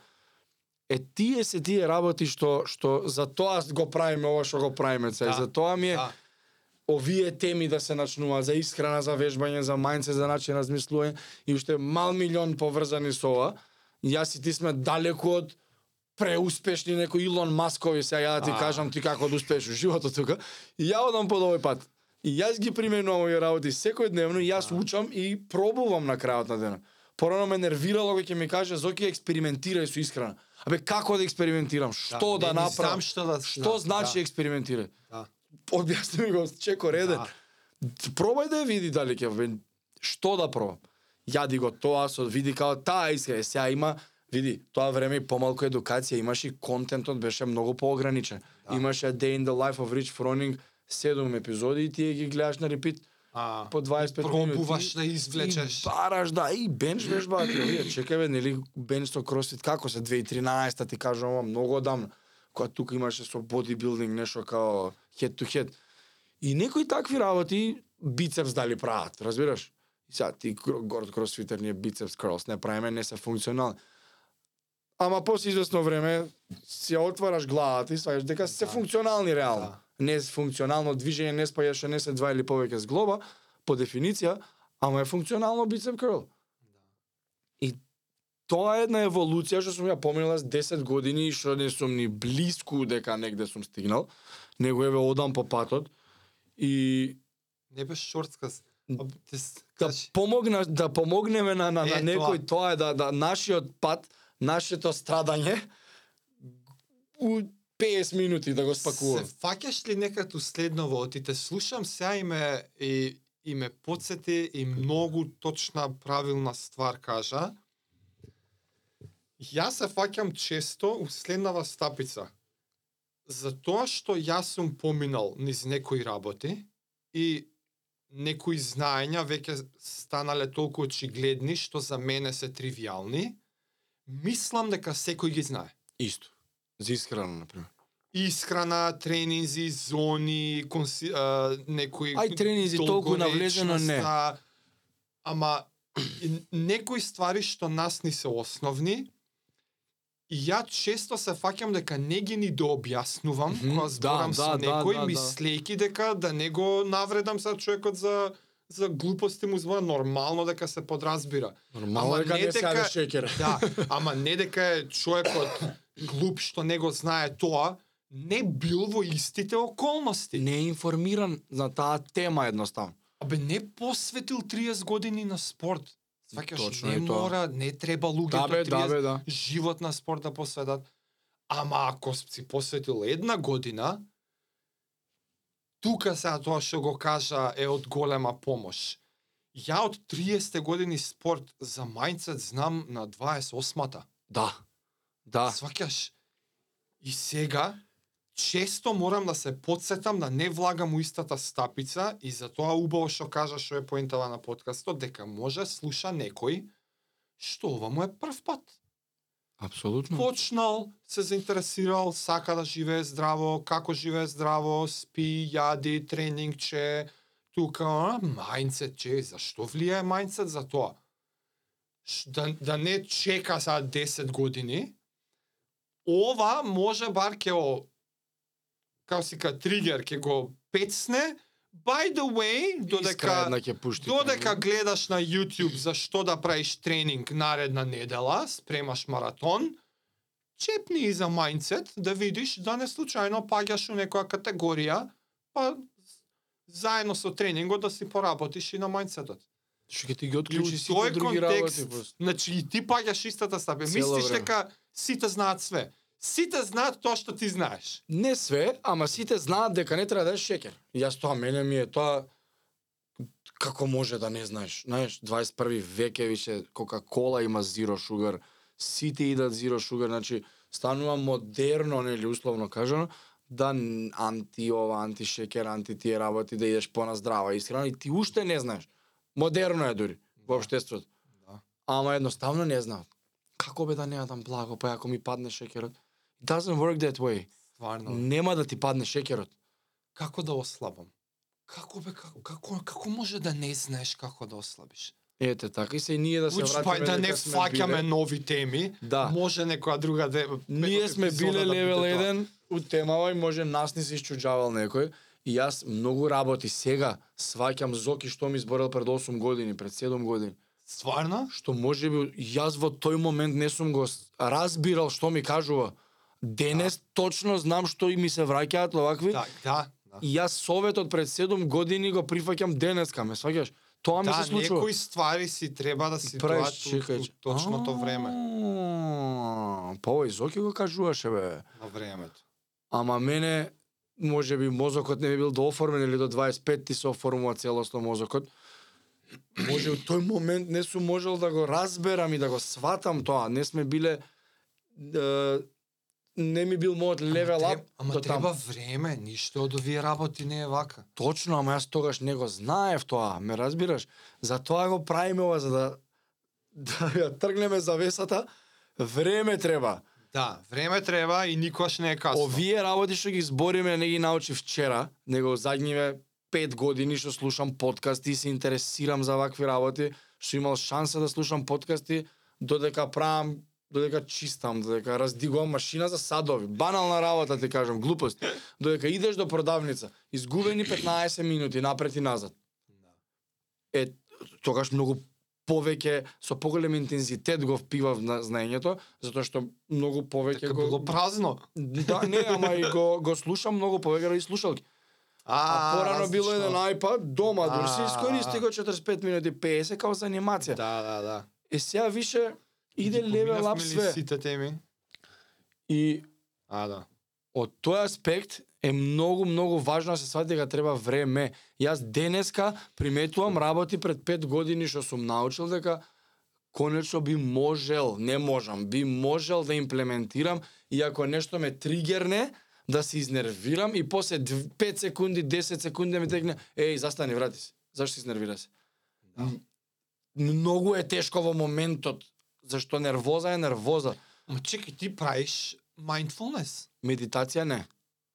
Е тие се тие работи што што за тоа го правиме ова што го правиме сега. Да. За тоа ми е Да. овие теми да се начнуваат за исхрана, за вежбање, за мајнце, за начин на размислување и уште мал милион поврзани со ова. Јас и ти сме далеку од преуспешни некои Илон Маскови, сега ја да ти А. кажам ти како да успееш во животот тука. И ја одам по овој пат. И јас ги применувам овие работи секојдневно и јас учам и пробувам на крајот на денот. Порано ме нервирало кога ќе ми каже Зоки експериментирај со исхрана. Абе како да експериментирам? Што да, не направам? што да Што знам, значи да. експериментирај? Да. Објасни ми го Чеко Реден. Да. Пробај да види дали ќе што да пробам. Јади го тоа со види као таа иска. Сега има Види, тоа време и помалку едукација, имаш и контентот беше многу поограничен. Да. Имаше Day in the Life of Rich Froning, седум епизоди и ти ги гледаш на репит А, по 25 минути. пробуваш да извлечеш. И бараш, да, и бенч вежбаат, вие, чекај бе, нели бенч со кросфит, како се 2013 ти кажам, ова многу одамна, кога тука имаше со бодибилдинг нешто као head to head. И некои такви работи бицепс дали прават, разбираш? И сега ти горд кросфитер ние бицепс крлс не правиме, не се функционални. Ама после известно време си ја отвараш главата и сваѓаш дека се Да. функционални реално. Да. Не функционално движење не спаѓаше не се два или повеќе зглоба по дефиниција, ама е функционално бицеп крл. И тоа е една еволуција што сум ја поминала с 10 години и што не сум ни блиску дека негде сум стигнал, него еве одам по патот и Не беше шортскас. Да помогна да помогнеме на на, на Е, некој тоа е да да нашиот пат, нашето страдање у 50 минути да го спакувам. Се фаќаш ли некако следново? Оти те слушам сега и ме, и, и ме подсети и многу точна, правилна ствар кажа. Јас се фаќам често у следнава стапица. Затоа што јас сум поминал низ некои работи и некои знаења веќе станале толку очигледни што за мене се тривијални, мислам дека секој ги знае Исто. За искрено, например. исхрана, тренинзи, зони, конси, а, некои Ај, тренинзи толку навлезено, не. Ама некои ствари што нас ни се основни и ја често се фаќам дека не ги ни дообјаснувам Мгм, кога да, зборам да, со да, некој, да, да. мислејќи дека да не го навредам за човекот за за глупости му збора нормално дека се подразбира. Нормално Ама дека не не се дека- јаде шекер. Да, ама не дека е човекот глуп што не го знае тоа, не бил во истите околности. Не е информиран за таа тема едноставно. Абе не посветил 30 години на спорт. Сваќаш, Точно не мора, не треба Да луѓето бе, 30 да бе, да. живот на спорт да посветат. Ама ако си посветил една година, тука сега тоа што го кажа е од голема помош. Ја од 30 години спорт за мајнцет знам на 28-та. Да. Да. Сваќаш? И сега, често морам да се подсетам да не влагам у истата стапица и затоа убаво што кажа што е поентава на подкастот, дека може слуша некој што ова му е прв пат. Апсолутно. Почнал, се заинтересирал, сака да живее здраво, како живее здраво, спи, јади, тренингче, тука, а, мајнцет, че, зашто влијае мајнцет за тоа? Да, да не чека за 10 години, ова може бар ке о, како си ка тригер, ке го пецне, by the way, додека... Пушти. Додека гледаш на YouTube за што да правиш тренинг наредна недела, спремаш маратон, чепни и за мајндсет да видиш да не случајно паѓаш у некоја категорија, па заедно со тренингот да си поработиш и на мајндсетот. Што ќе ти ги отклучи сите други контекст, работи. значи и ти паѓаш истата стапе. Мислиш време. дека сите знаат све. Сите знаат тоа што ти знаеш. Не све, ама сите знаат дека не треба да еш шекер. Јас тоа мене ми е тоа како може да не знаеш. Знаеш, 21 век е више Кока-кола има zero sugar, сите идат zero sugar, значи станува модерно, нели условно кажано, да анти ова, анти шекер, анти тие работи да идеш по здрава исхрана и ти уште не знаеш. Модерно е дури во општеството. Да. Ама едноставно не знаат. Како бе да не јадам благо, па ако ми падне шекерот? It doesn't work that way. Стварно. Нема да ти падне шекерот. Како да ослабам? Како бе како како како може да не знаеш како да ослабиш? Ете, така и се и ние да се Уч, вратиме па да не фаќаме нови теми. Да. Може некоја друга де Ние сме биле да левел биде тоа. 1 у темава и може нас ни се исчуџавал некој. И јас многу работи сега сваќам Зоки што ми изборел пред 8 години, пред 7 години. Стварно? Што може би јас во тој момент не сум го разбирал што ми кажува. Денес точно знам што и ми се враќаат овакви. Да, да. да. И јас советот пред 7 години го прифаќам денеска, ме сваќаш? Тоа ми Да, се случува. некои ствари си треба да си Правиш, у точното време Па овој Зоки го кажуваше бе. на времето. Ама мене може би мозокот не би бил дооформен или до 25 ти се оформува целосно мозокот. може у тој момент не сум можел да го разберам и да го сватам тоа. Не сме биле е, не ми бил мојот левел Ама ап Ама до треба таму. време, ништо од овие работи не е вака. Точно, ама јас тогаш не го знаев тоа, ме разбираш? Затоа го правиме ова за да да ја тргнеме завесата. Време треба. Да, време треба и никош не е касно. Овие работи што ги збориме не ги научи вчера, него задниве пет години што слушам подкасти и се интересирам за вакви работи, што имал шанса да слушам подкасти додека правам додека чистам, додека раздигувам машина за садови. Банална работа ти кажам, глупост. Додека идеш до продавница, изгубени 15 минути напред и назад. Е, тогаш многу повеќе со поголем интензитет го впивав на знаењето, затоа што многу повеќе Дека го било празно. Да, не, ама и го, го слушам многу повеќе ради слушалки. А, порано било различно. еден iPad, дома дури се А, искористи го 45 минути 50 као за анимација. Да, да, да. Е сега више иде левел ап све. Сите теми. И А, да. од тој аспект е многу многу важно да се свати дека треба време. Јас денеска приметувам работи пред 5 години што сум научил дека конечно би можел, не можам, би можел да имплементирам и ако нешто ме тригерне, да се изнервирам и после 5 секунди, 10 секунди ми текне, еј, застани, врати се. Зашто се изнервира се? Да. Многу е тешко во моментот, зашто нервоза е нервоза. Ама чекај, ти правиш mindfulness. Медитација не.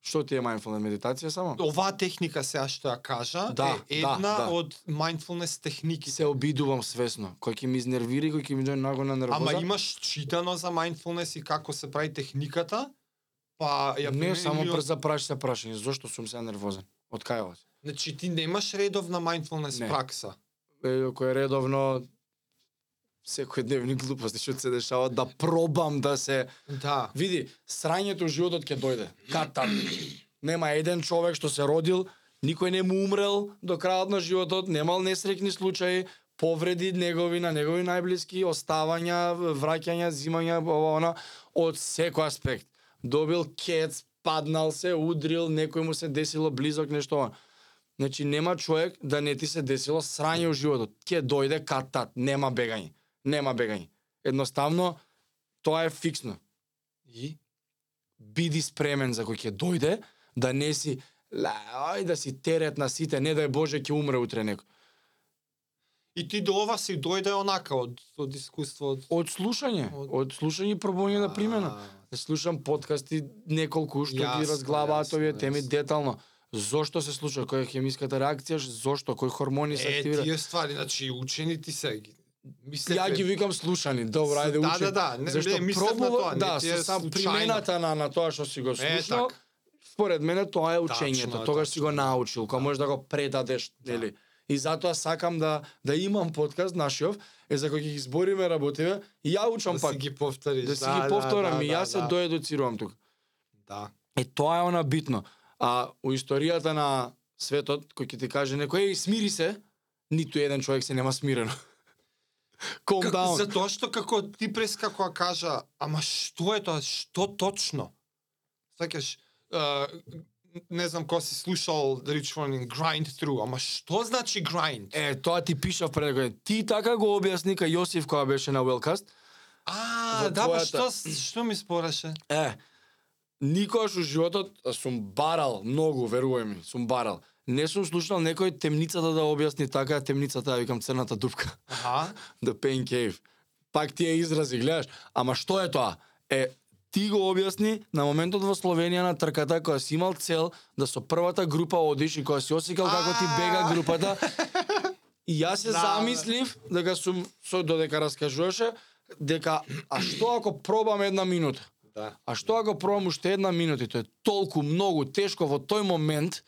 Што ти е mindfulness медитација само? Оваа техника сега што ја кажа Да, е да, една да. од mindfulness техники. се обидувам свесно. Кој ќе ми изнервири, кој ќе ми дојде нагона нервоза. Ама имаш читано за mindfulness и како се прави техниката? Па ја Не, само прз за праш се прашање. Зошто сум се нервозен? Од кај ова? Значи ти немаш редовна mindfulness Не. пракса. Е, кој е редовно секојдневни глупости што се дешаваат да пробам да се Да. види срањето животот ќе дојде. Ката. Нема еден човек што се родил, никој не му умрел до крајот на животот, немал несреќни случаи, повреди негови на негови најблиски, оставања, враќања, зимања, ова она од секој аспект. Добил кец, паднал се, удрил, некој му се десило близок нешто. ова. Значи нема човек да не ти се десило срање у животот. Ќе дојде катат, нема бегање. Нема бегање. Едноставно тоа е фиксно И биди спремен за кој ќе дојде, да не си ла, ај да си терет на сите, не дај Боже ќе умре утре некој. и ти до ова си дојде онака од од искуство од Од слушање, Од- од слушање и пробување на примена. Слушам подкасти неколку што ги разглабаат јасно, овие теми детално. Зошто се случува, која е хемиската реакција, зошто, кои хормони се Е, активираат. тие ствари, значи учени ти се ги мислев Ја ги викам слушани, добро, ајде да, учи. да, да, не- Зашто не, пробува, тоа, не да, е со сам примената на, на тоа што си го Е, слушнал, така. според мене тоа е учењето, е, тогаш си го е. научил, кога Да. можеш да го предадеш, Да. нели? И затоа сакам да да имам подкаст нашиов, е за кој ќе ги збориме работиве, и ја учам да пак си ги повториш. да си ги повторам да, и да, јас се да. доедуцирувам тука. Да. Е тоа е она битно. А у историјата на светот, кој ќе ти каже некој, еј, смири се, ниту еден човек се нема смирено. Calm Как, down. затоа што како ти прескакува кажа, ама што е тоа, што точно? Сакаш, не знам кој си слушал The Rich Morning Grind Through, ама што значи grind? Е, тоа ти пишав пред некој. Ти така го објасни кај Јосиф кога беше на Wellcast. А, во да, твојата- што, што ми спореше? Е, никогаш у животот сум барал многу, верувај ми, сум барал. Не сум слушнал некој темницата да објасни така, темницата, ја викам црната дупка. Аха. The Pain Cave. Пак тие изрази, гледаш. Ама што е тоа? Е, ти го објасни на моментот во Словенија на трката кога си имал цел да со првата група одиш и кога си осекал како ти бега групата. И јас се замислив дека сум со додека раскажуваше дека а што ако пробам една минута? Да. А што ако пробам уште една минута? И Тоа е толку многу тешко во тој момент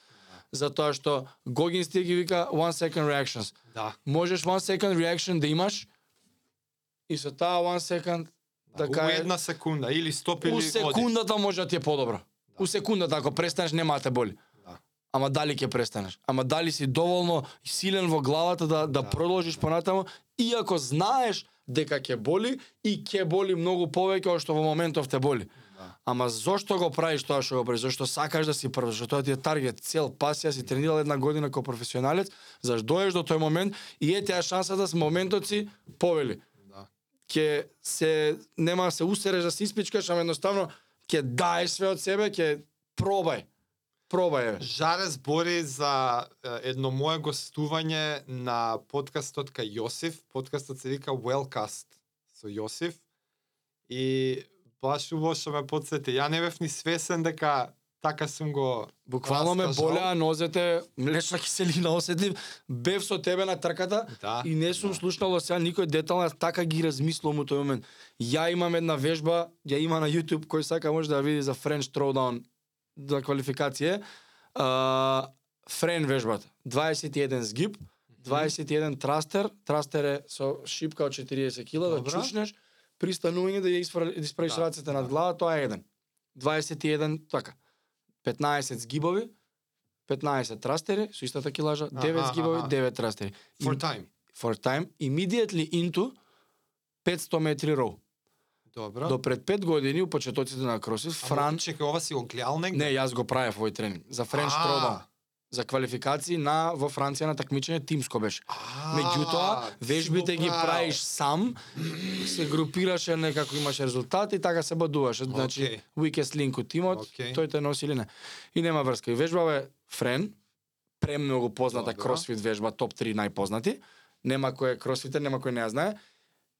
затоа што Гогинс ти ги вика one second reactions. Да. Можеш one second reaction да имаш и со таа one second да у кае една секунда или стоп или у секундата може да ти е подобро. У секундата ако престанеш нема да те боли. Да. Ама дали ќе престанеш? Ама дали си доволно силен во главата да да, Да, продолжиш понатаму иако знаеш дека ќе боли и ќе боли многу повеќе од што во моментов те боли. Да. Ама зошто го правиш тоа што го правиш? Зошто сакаш да си прв? Зашто тоа ти е таргет, цел, пасија, си тренирал една година како професионалец, заш доеш до тој момент и е таа шансата с моментот си повели. Да. Ќе се нема да се усереш да се испичкаш, ама едноставно ќе даеш све од себе, ќе пробај. Пробај. бе. Жаре збори за едно мое гостување на подкастот кај Јосиф. Подкастот се вика Wellcast со Јосиф. И убаво што ме подсети. Ја не бев ни свесен дека така сум го Буквално ме болеа нозете, млечна киселина осетив, бев со тебе на трката Да, и не сум да. слушнал сега никој детал, а така ги размислувам у тој момент. Ја имам една вежба, ја има на YouTube, кој сака може да ја види за French Throwdown за квалификација. А, Френ вежбата, 21 сгиб, 21 трастер, трастер е со шипка од 40 кг, да чучнеш, пристанување да ја да исправиш Да, рацете над да. глава, тоа е еден. 21 така. 15 сгибови, 15 трастери со истата килажа, 9 Аха, сгибови, аха. 9 трастери. For time. for time, immediately into 500 метри роу. Добро. До пред 5 години у почетоците на кросфит, Фран Чекај, ова си го гледал негде? Не, јас го правев овој тренинг за Френч А. За квалификации на во Франција на такмичење тимско беше. Меѓутоа, вежбите ги правиш сам, се групираше некако имаше резултати и така се бодуваше. Значи, weakest link од тимот, тој те носи или не. И нема врска. И вежбава е Френ, премногу позната кросфит вежба, топ 3 најпознати. Нема кој е кросфитер, нема кој не ја знае.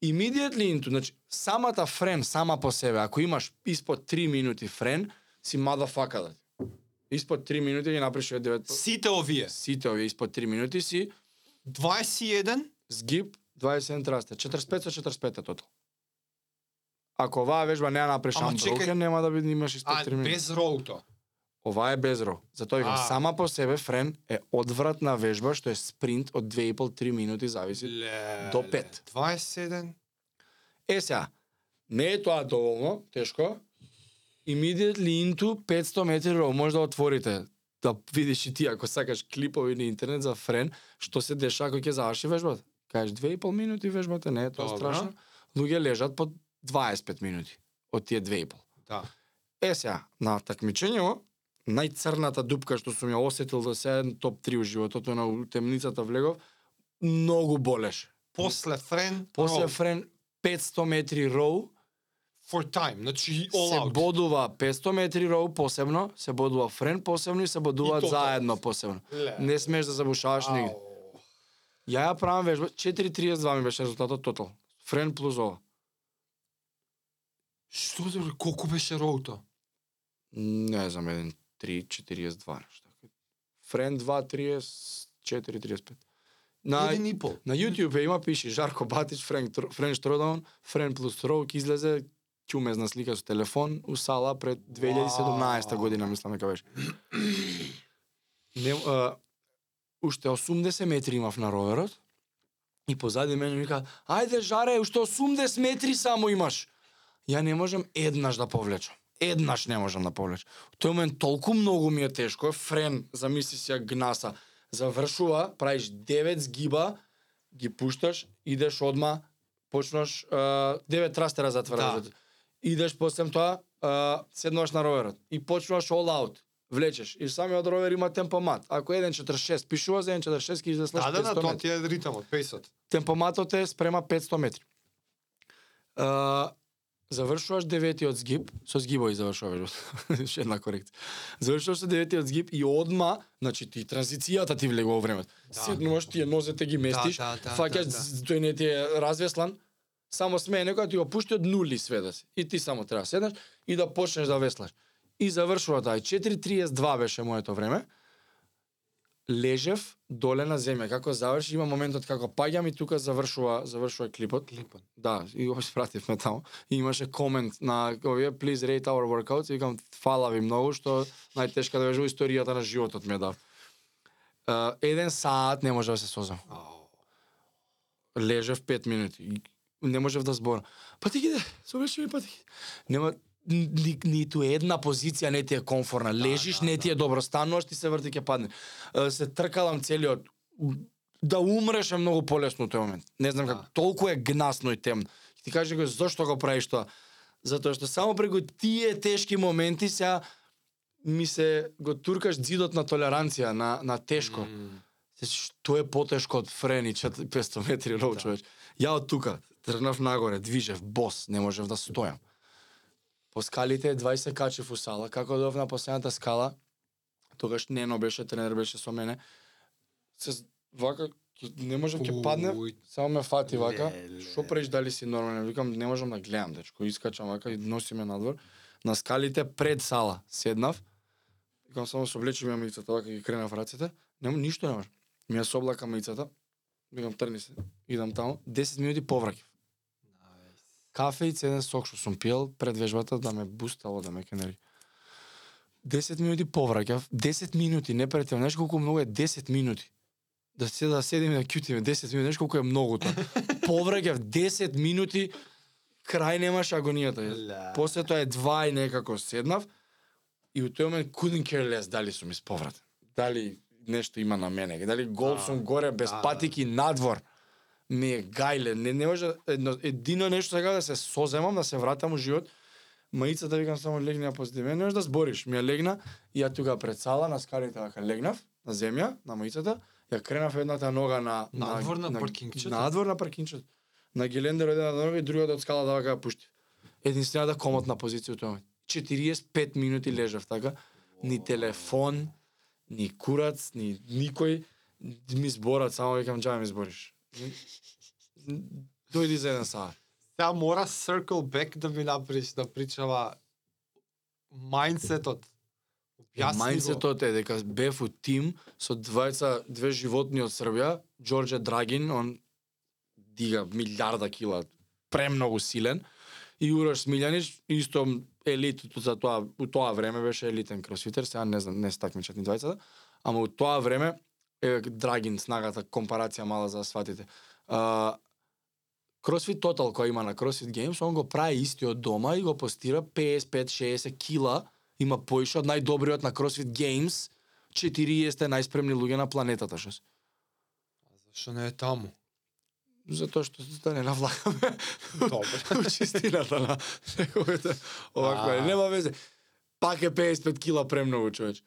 Immediately into, значи, самата френ, сама по себе, ако имаш испод 3 минути френ, си motherfucker. Испод 3 минути ги направиш овие 9 Сите овие. сите овие испод 3 минути си 21 сгиб 27 трасте, 45 со 45 е тотал. Ако оваа вежба не ја направиш Ама unbroken, нема да би имаш испод а 3 минути. без роуто. Ова е без ро. Затоа викам, А. сама по себе френ е одвратна вежба што е спринт од 2,5-3 минути зависи. Ле, До пет. 27. Е сега, не е тоа доволно, тешко. Immediately into 500 метри роу, може да отворите да видиш и ти ако сакаш клипови на интернет за френ, што се деша кога ќе заврши вежбата. Кажеш 2,5 минути вежбата, не е тоа Добро. страшно. Луѓе лежат по 25 минути од тие 2,5. Да. Е сега, на такмичењево, најцрната дупка што сум ја осетил до сега топ 3 у животот, на темницата влегов, многу болеше. После френ, После роу. френ 500 метри роу, for time, значи all се out. бодува 500 метри роу посебно, се бодува френ посебно и се бодуваат заедно посебно. Ле. Не смееш да забушаваш нигде. Ау. Ја ја правам вежба, 4.32 ми беше резултатот тотал. Френ плюс ова. Што за колку беше роуто? Не знам, еден 3.42 нешто. Френ 2.30, 4.35. На. На YouTube е има пише Жарко Батич, Френк, Тр- Френч Тродаун, Френ плюс Роук излезе ќумезна слика со телефон у сала пред 2017 Вау. година, мислам дека беше. Не, а, уште 80 метри имав на роверот и позади мене ми вика, ајде жаре, уште 80 метри само имаш. Ја не можам еднаш да повлечам. Еднаш не можам да повлечам. У тој момент толку многу ми е тешко, френ, замисли си ја гнаса, завршува, правиш 9 сгиба, ги пушташ, идеш одма, почнаш а, 9 трастера затвараш. Да. Идеш после тоа, а, седнуваш на роверот и почнуваш all out. Влечеш. И самиот ровер има темпомат. Ако 1.46 пишува за 1.46 ќе излезеш Да, да, 500 да, тоа метри. ти е ритамот, пейсот. Темпоматот е спрема 500 метри. А, завршуваш деветиот сгиб, со сгибови завршуваш, уште една корекција. Завршуваш со деветиот сгиб и одма, значи ти транзицијата ти влегува во времето. Да. Седнуваш, тие нозете ги местиш, да, да, фаќаш, да, да. тој не ти е развеслан, само смее некоја ти го пушти од нули све да си. И ти само треба да седнеш и да почнеш да веслаш. И завршува тоа. 4.32 беше моето време. Лежев доле на земја. Како заврши, има моментот како паѓам и тука завршува, завршува клипот. Клипот. Да, и го спративме таму. И имаше комент на овие please rate our workouts и викам фала ви многу што најтешка да во историјата на животот ми е дав. Uh, еден саат не може да се созам. Лежев 5 минути. Не можев да зборам. Па ти гиде, соврши ми па ти. Нема ни, ниту една позиција не ти е комфорна. Лежиш, да, не ти е добро. Стануваш, ти се врти ќе падне. Се тркалам целиот да умреш е многу полесно тој момент. Не знам Да. како толку е гнасно и темно. Ти кажеш го зошто го правиш тоа? Затоа што само преку тие тешки моменти сега ми се го туркаш зидот на толеранција, на, на тешко. Се, Што е потешко од френи 4 500 метри ров, Да. човеч. Ја од тука тргнав нагоре, движев бос, не можев да стојам. По скалите 20 качев у сала, како дов на последната скала, тогаш Нено беше тренер, беше со мене. Се вака не можев ќе паднев, Уј. само ме фати вака. Што правиш дали си нормален? Викам не можам да гледам, дечко. Искачам вака и носи ме надвор. На скалите пред сала седнав. Викам само се облечи ми маицата вака ги кренав рацете. Нема ништо не може. Ми ја соблака маицата. Викам трни се. Идам таму. 10 минути повраќав. Кафе и цеден сок што сум пиел пред вежбата да ме бустало, да ме кенери. 10 минути повраќав. 10 минути, не претел. Знаеш колку многу е 10 минути? Да се да седим и да кјутиме 10 минути, знаеш колку е многу тоа. Повраќав 10 минути, крај немаше агонијата. Ле. После тоа е два и некако седнав и у тој момент couldn't care less дали сум исповратен. Дали нешто има на мене, дали гол сум горе без патики надвор. Ми е гајле, не, не може едно, едино нешто сега да се соземам, да се вратам у живот. Маицата викам само легни позади мене, не можеш да збориш. Ми ја легна и ја тука пред сала на скалите вака легнав на земја, на маицата, ја кренав едната нога на Надвор на паркингчето? Надвор на паркинчето. На Гелендер едната нога и другата од скала да вака пушти. Единствената комотна позиција момент. 45 минути лежав така, ни телефон, ни курац, ни никој ми зборат, само викам џај ми збориш. Дојди за еден саат. Сега мора circle back да ми направиш да причава мајндсетот. Го. Мајндсетот е дека бев у тим со двајца, две животни од Србија, Џорџе Драгин, он дига милиарда кила, премногу силен, и Урош Смилјанич, исто елит за тоа, у тоа време беше елитен кросфитер, сега не знам, не се такмичат ни двајцата, ама у тоа време е Драгин снагата, компарација мала за да сватите. А, CrossFit Total кој има на CrossFit Games, он го прави истиот дома и го постира 55-60 кила, има поише од најдобриот на CrossFit Games, 40 најспремни луѓе на планетата што. Зашо не е таму? Затоа што да не навлагаме Добро. чистината на неговите оваква. А. Нема везе. Пак е 55 кила премногу човеч.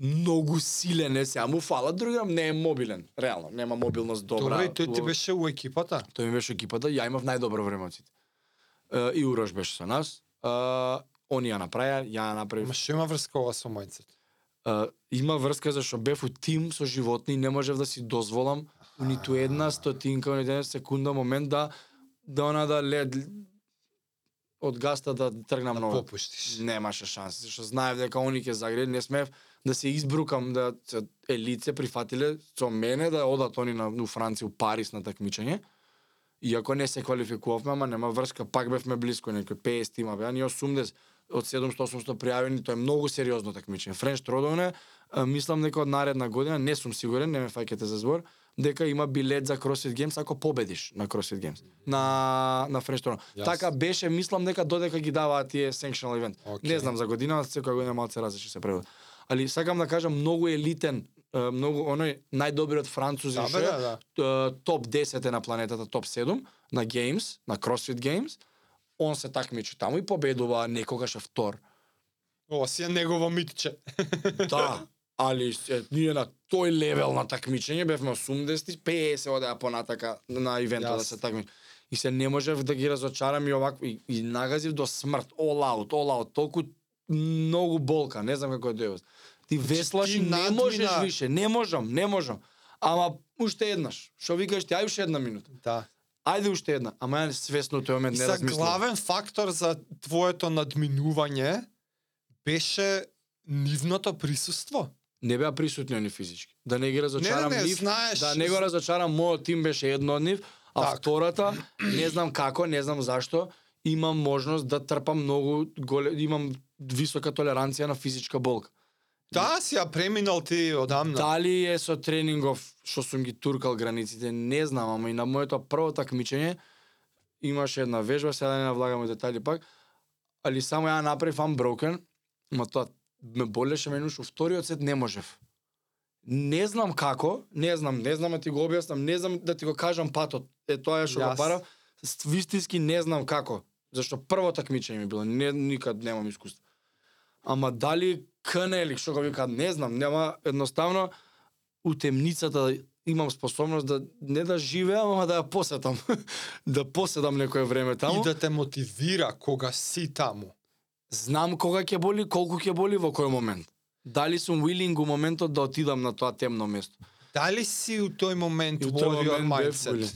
Многу силен е сега, му фала, другиот не е мобилен. Реално, нема мобилност добра. Добро, и тој ти беше у екипата? Тој ми беше екипата, ја имав најдобро време од сите. И Урош беше со нас. Они ја направија, ја направив. Ма што има врска ова со мајндсет? Uh, има врска зашто бев у тим со животни не можев да си дозволам у ниту една стотинка, у ниту една секунда момент да да она да лед од гаста да тргнам Да нова. попуштиш. Немаше шанси, што знаев дека они ќе загрели, не смеев да се избрукам да се елице прифатиле со мене да одат они на у Франција, у Париз на такмичење. Иако не се квалификувавме, ама нема врска, пак бевме близко, некој 50 има беа, ние 80 од 700-800 пријавени, тоа е многу сериозно такмичење. Френч Тродовне, мислам дека од наредна година, не сум сигурен, не ме фаќате за збор, дека има билет за CrossFit Games ако победиш на CrossFit Games. На на Френч Тродовне. Јасно. Така беше, мислам дека додека ги даваат тие sanctional event. Океј. Не знам за година, секоја година малце различно се превод. Али сакам да кажам многу елитен, е, многу оној најдобриот французи Да, што е, да, да. е, топ 10 е на планетата, топ 7 на Games, на CrossFit Games. Он се такмичи таму и победува некогаш е втор. Ова си е негово митче. Да, али се, ние на тој левел на такмичење бевме 80 50 одеа понатака на ивентот да Јас. се такмичи. И се не можев да ги разочарам и овакво и, и нагазив до смрт, all out, all out, толку многу болка, не знам како е дојдов. Ти веслаш ти и не можеш више, не можам, не можам. Ама уште еднаш. Што викаш ти, ај уште една минута. Да. Ајде уште една. Ама ја свесно тој момент не размислувам. главен фактор за твоето надминување беше нивното присуство. Не беа присутни они физички. Да не ги разочарам не, не, нив, знаеш, да не го разочарам, мојот тим беше едно од нив, а Так. втората, не знам како, не знам зашто, имам можност да трпам многу голе, имам висока толеранција на физичка болка. Да, си ја преминал ти одамна. Дали е со тренингов што сум ги туркал границите, не знам, ама и на моето прво такмичење имаше една вежба, сега да не навлагам у детали пак, али само ја направив unbroken, ма тоа ме болеше мене уште вториот сет не можев. Не знам како, не знам, не знам да ти го објаснам, не знам да ти го кажам патот. Е тоа е што го. Ст- Вистински не знам како. Зашто прво такмичење ми било, не никад немам искуство. Ама дали КН или што го викаат, не знам, нема едноставно у темницата имам способност да не да живеам, ама да ја посетам. да поседам некое време таму. И да те мотивира кога си таму. Знам кога ќе боли, колку ќе боли, во кој момент. Дали сум willing у моментот да отидам на тоа темно место. Дали си у тој момент у тој warrior mindset?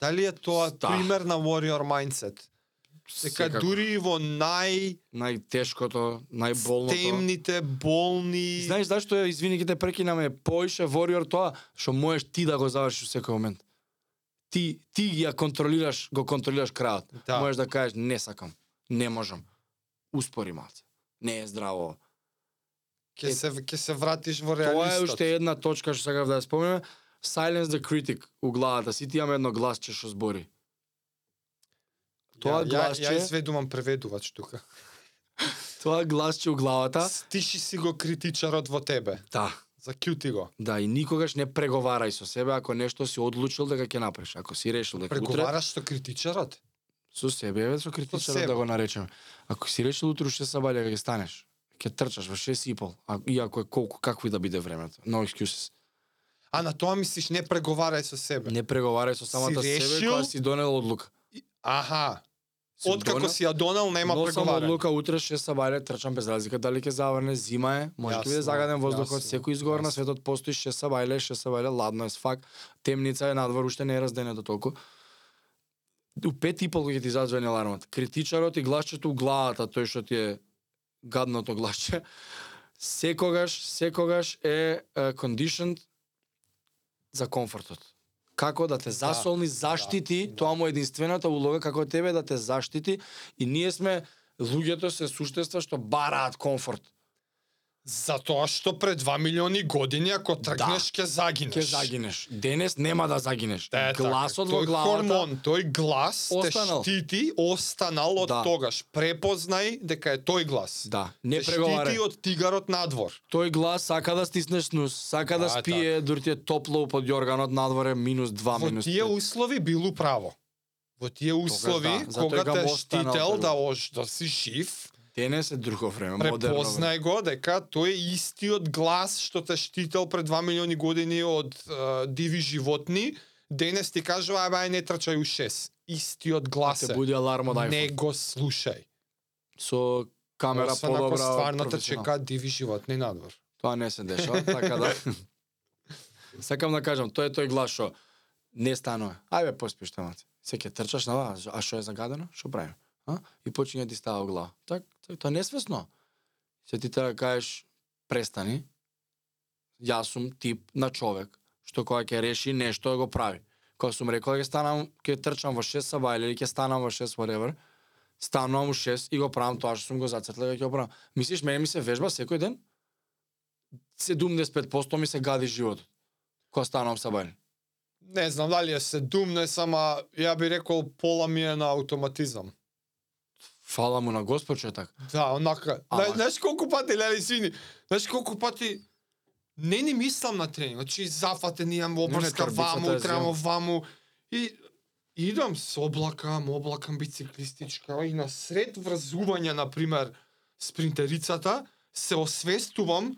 Дали е тоа Да. пример на warrior mindset? Дека Секако. дури и во нај најтешкото, најболното. темните, болни... Знаеш зашто е, извини ќе те прекинаме, поише вориор тоа што можеш ти да го завршиш во секој момент. Ти ти ја контролираш, го контролираш крајот. Да. Можеш да кажеш не сакам, не можам. Успори малце. Не е здраво. Ќе се ќе се вратиш во Тоа е реалистот. уште една точка што сакав да ја спомнеме. Silence the critic у главата. Сите имаме едно гласче што збори. Тоа ја, гласче, Ја, ја изведувам преведувач тука. тоа гласче у главата. Стиши си го критичарот во тебе. Да. Закјути го. Да, и никогаш не преговарај со себе ако нешто си одлучил дека ќе направиш. Ако си решил дека утре Преговараш со критичарот? со себе, еве со критичарот себе. да го наречеме. Ако си решил утре уште сабаља ќе станеш, ќе трчаш во 6 и пол, а иако е колку какви да биде времето. No excuses. А на тоа мислиш не преговарај со себе. Не преговарај со самата себе решил? кога си донел одлука. Аха. Откако си ја донел нема Носам преговарање. одлука утре 6 сабаља трчам без разлика дали ќе заврне, зима е, може ќе биде загаден воздухот, секој изгор на светот постои 6 сабајле, 6 сабајле, ладно е сфак, темница е надвор, уште не е разденето толку. У пет и пол кога ќе ти зазвени алармата. Критичарот и гласчето у главата, тој што ти е гадното гласче, секогаш, секогаш е е, conditioned за комфортот. Како да те засолни, заштити, да. тоа му е единствената улога како тебе да те заштити и ние сме луѓето се суштества што бараат комфорт. Затоа што пред 2 милиони години ако тргнеш ќе загинеш. Ќе загинеш. Денес нема да загинеш. Да, е така. Гласот во тој главата хормон, тој глас Останал. те штити, останал од Да. тогаш. Препознај дека е тој глас. Да, не Те преговарај. штити од тигарот надвор. Тој глас сака да стиснеш снус, сака да Да, спие, дури ти е топло под јорганот надворе минус 2, Во минус тие 3. услови билу право. Во тие услови, да, затоа кога те штител тој да ош, да си жив, Денес е друго време, модерно. препознај го дека тој е истиот глас што те штител пред 2 милиони години од е, диви животни, денес ти кажува ај не трчај у 6. Истиот глас Те е. буди аларм од Не го слушај. Со камера Освен ако подобра. стварно те чека диви животни надвор. Тоа не се дешава, така да. Сакам да кажам, тој е тој глас што не станува. Ајде поспиш тамаце. Се ќе трчаш на а што е загадено? Што правиме? А? И почиња да ти става глава. Так, Тој тоа несвесно. Се ти треба да кажеш престани. Јас сум тип на човек што кога ќе реши нешто го прави. Кога сум рекол ќе станам, ќе трчам во 6 саба или ќе станам во 6 whatever, станувам во 6 и го правам тоа што сум го зацртал ќе го правам. Мислиш мене ми се вежба секој ден? 75% ми се гади животот. Кога станувам сабајле. Не знам дали е седумнес, ама ја би рекол пола ми е на автоматизам. Фала му на Господ што така. Да, онака. Ама- Зна- Знаеш колку пати, лели сини, знаеш колку пати не ни мислам на тренинг. Значи зафатен имам обрска ваму, требам земам. ваму и идам со облакам, облакам бициклистичка и на сред врзување на пример спринтерицата се освестувам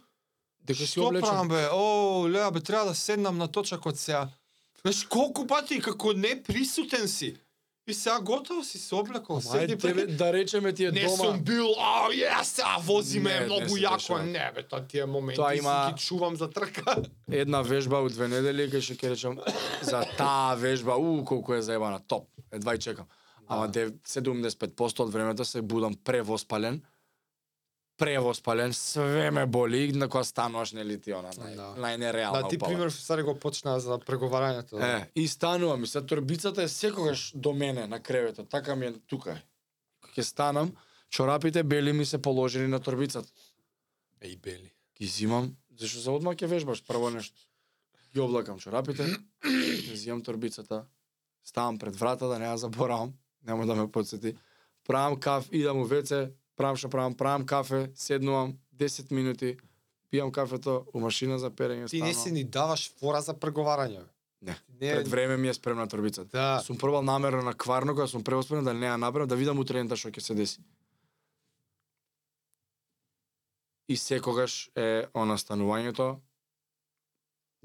Дека си Што облечен. правам бе? О, леа бе, треба да седнам на точак од сега. Знаеш колку пати како не присутен си. И сега готово си се облекол, Ама седи тебе пред... да речеме ти е Не дома. сум бил, а, ја сега возиме Не, не многу се јако. Не бе, тоа тие моменти Тоа си има- ги чувам за трка. една вежба у две недели, кај што ќе речам за таа вежба, у колку е заебана, топ. Едва и чекам. Ама Да. де 75% од времето се будам превоспален. Превоспален, све ме боли, на кога стануваш нели ти она нај, Да. Да, ти упала. пример стари го почна за преговарањето. Е, и станувам, и се торбицата е секогаш до мене на креветот, така ми е тука. е. Ќе станам, чорапите бели ми се положени на торбицата. Еј бели. Ги зимам, зашто за одма ќе вежбаш прво нешто. Ги облакам чорапите, зимам торбицата, ставам пред врата да не ја заборавам, нема да ме подсети. Правам каф, идам у веце, правам што правам, правам кафе, седнувам 10 минути, пијам кафето у машина за перење, Ти не си ни даваш фора за преговарање. Не, Не, Пред време ми е спремна турбицата. Да. Сум пробал намерно на кварно кога сум преоспорен да не ја набрам да видам утре што ќе се деси. И секогаш е она станувањето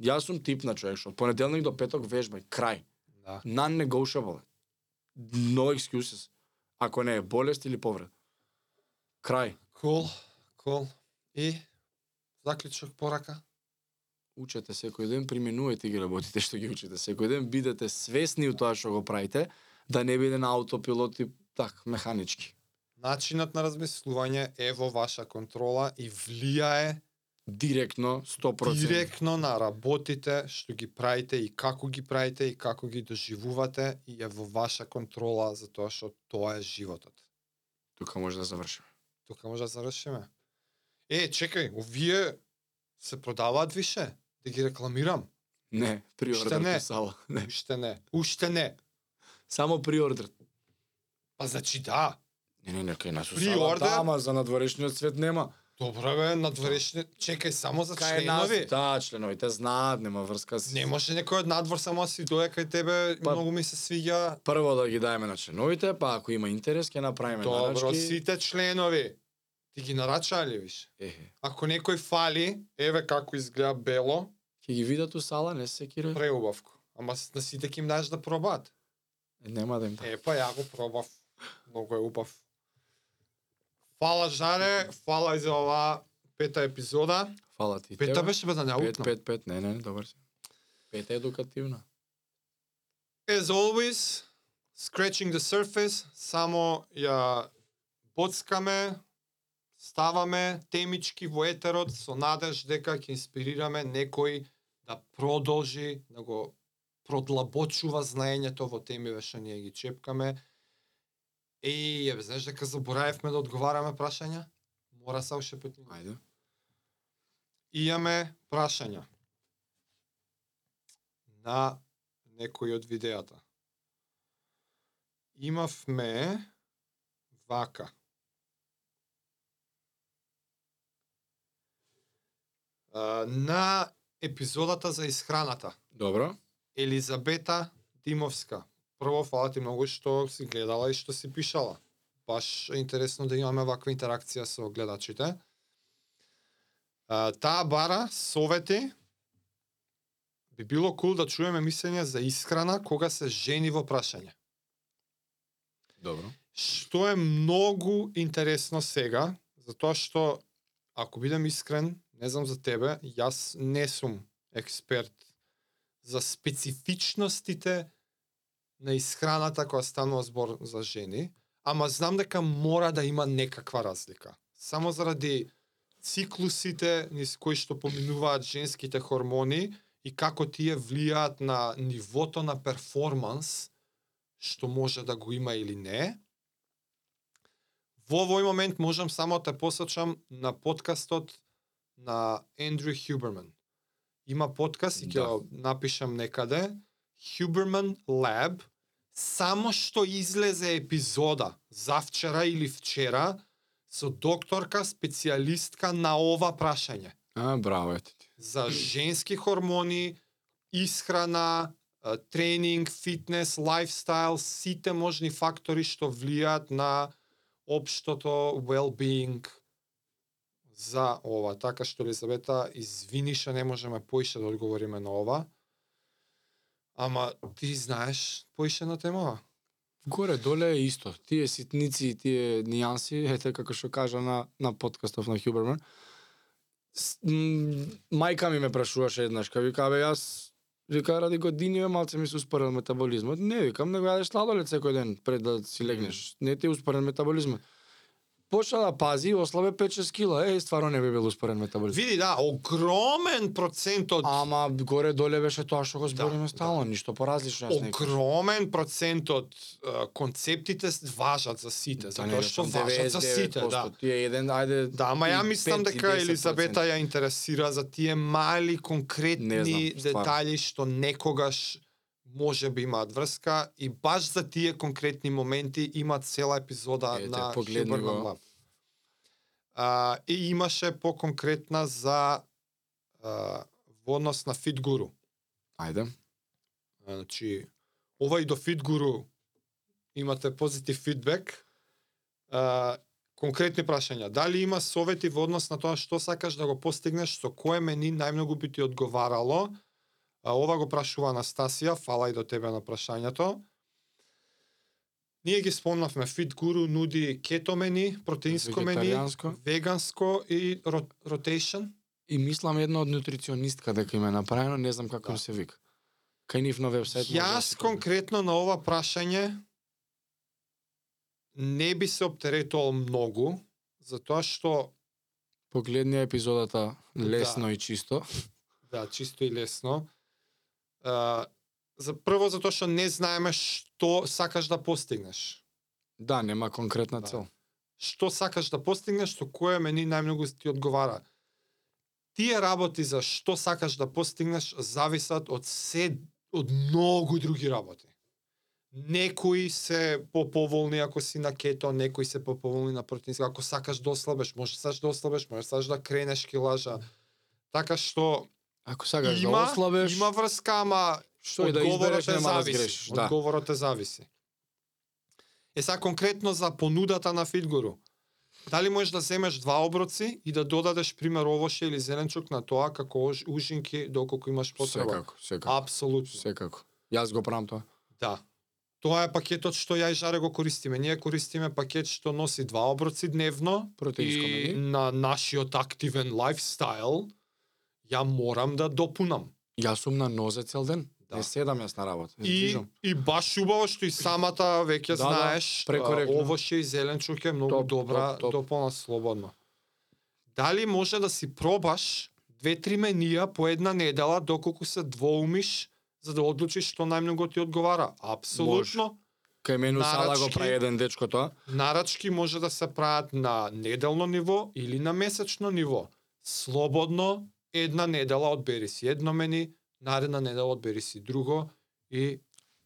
Јас сум тип на човек што од понеделник до петок вежбај, крај. Да. Non-negotiable. No excuses. Ако не е болест или повред. Крај. Кул, кул. И заклучок порака? Учете секој ден, применувајте ги работите што ги учите секој ден, бидете свесни од тоа што го правите, да не биде на аутопилот и так механички. Начинот на размислување е во ваша контрола и влијае Директно 100%. директно на работите што ги правите и како ги правите и како ги доживувате и е во ваша контрола затоа што тоа е животот. Тука може да завршиме. Тука може да завршиме. Е, чекај, овие се продаваат више? Да ги рекламирам? Не, приордер не. по сала. Не. Уште не. Уште не. Само приордер. Па значи да. Не, не, не, кај нас у Приордер? салата, ама за надворешниот свет нема. Добро бе, надворешни... Чекај, само за Кај нас, членови. да, членовите знаат, нема врска с... Не може некој од надвор само да си дојде кај тебе, Па- многу ми се свиѓа. Прво да ги даеме на членовите, па ако има интерес, ќе направиме Добро, нарачки. сите членови. Ти ги нарача ли виш? Ехе, Ако некој фали, еве како изгледа бело, ќе ги видат у сала, не се кире. преубавко. Ама на сите ќе им даш да пробаат. Нема да им да. Е, па ја го пробав. Многу е убав. Фала Жаре, фала и за оваа пета епизода. Фала ти. Пета тебе. беше бе не Пет, пет, пет, не, не, добар си. Пета е едукативна. As always, scratching the surface, само ја боцкаме, ставаме темички во етерот со надеж дека ќе инспирираме некој да продолжи да го продлабочува знаењето во темиве што ние ги чепкаме. Еј, ја знаеш дека заборавивме да одговараме прашања? Мора се уште пет минути. Ајде. Имаме прашања на некој од видеата. Имавме вака. А, На епизодата за исхраната. Добро. Елизабета Димовска. Прво, фала ти многу што си гледала и што си пишала. Баш е интересно да имаме ваква интеракција со гледачите. А, таа бара совети би било кул да чуеме мислење за исхрана кога се жени во прашање. Добро. Што е многу интересно сега, затоа што ако бидам искрен, не знам за тебе, јас не сум експерт за специфичностите на исхраната кога станува збор за жени, ама знам дека мора да има некаква разлика. Само заради циклусите низ кои што поминуваат женските хормони и како тие влијаат на нивото на перформанс, што може да го има или не. Во овој момент можам само да посочам на подкастот на Ендрю Хюберман. Има подкаст и ќе Да. напишам некаде. Huberman Lab. Само што излезе епизода завчера или вчера со докторка специјалистка на ова прашање А, браво ете ти. за женски хормони, исхрана, тренинг, фитнес, лайфстайл, сите можни фактори што влијаат на општото well-being за ова. Така што Елизабета, извини што не можеме поише да одговориме на ова. Ама ти знаеш поише на темава? Горе доле е исто. Тие ситници и тие нијанси, ете како што кажа на на подкастов на Хюберман. Мајка ми ме прашуваше еднаш, ка вика, бе, јас вика ради години бе, малце ми се успорен метаболизмот. Не викам, него јадеш сладолед секој ден пред да си легнеш. Не ти е успорен метаболизмот. Почна да пази, ослабе 5-6 кила. Е, стварно не би бил успорен метаболизм. Види, да, огромен процент од Ама горе доле беше тоа што го збориме да. стално, ништо поразлично огромен процент од а, концептите важат за сите, Да, затоа што речам важат за сите, 99%. да. Тие еден, ајде... Да, ама ја и мислам 5 и дека 10%. Елизабета ја интересира за тие мали конкретни детали што некогаш може би имаат врска и баш за тие конкретни моменти имаат цела епизода Ете, на го. Lab. А, и имаше по-конкретна за а, во однос на Guru. Ајде. Значи, ова и до Фитгуру имате позитив фидбек. А, конкретни прашања. Дали има совети во однос на тоа што сакаш да го постигнеш, со кое мени најмногу би ти одговарало? А, ова го прашува Анастасија, фала и до тебе на прашањето. Ние ги спомнавме, Fit Guru нуди кето мени, протеинско мени, веганско и ро- rotation. И мислам една од нутриционистка дека им е направено, не знам како Да. се вика. Кај нив на вебсайт. да Јас провери. конкретно на ова прашање не би се оптеретувал многу, затоа што Погледни епизодата лесно и чисто. да, чисто и лесно. За прво затоа што не знаеме што сакаш да постигнеш. Да, нема конкретна Да. цел. Што сакаш да постигнеш, што кое мени најмногу ти одговара. Тие работи за што сакаш да постигнеш зависат од се од многу други работи. Некои се поповолни ако си на кето, некои се поповолни на протеинска. Ако сакаш да ослабеш, можеш сакаш да ослабеш, можеш сакаш да кренеш килажа. Така што Ако сакаш има, да ослабеш, има врска, ама што да избереш нема да зависи. сгрешиш. Да. Одговорот е зависи. Е сега конкретно за понудата на Фитгуру. Дали можеш да земеш два оброци и да додадеш пример овоше или зеленчук на тоа како уж- ужинки доколку имаш потреба? Секако, секако. Апсолутно. Секако. Јас го правам тоа. Да. Тоа е пакетот што ја и Жаре го користиме. Ние користиме пакет што носи два оброци дневно Протеинско и на нашиот активен лайфстайл ја морам да допунам. Јас сум на нозе цел ден. Да. Не седам јас на работа. И, и баш убаво што и самата веќе Да, да, знаеш, прекоректно. а, овоше и зеленчук е многу Топ, добра, топ, топ. дополна слободно. Дали може да си пробаш две-три менија по една недела доколку се двоумиш за да одлучиш што најмногу ти одговара? Апсолутно. Кај мену сала го прави еден дечко тоа. Нарачки може да се прават на неделно ниво или на месечно ниво. Слободно, една недела одбери си едно мени, наредна недела одбери си друго и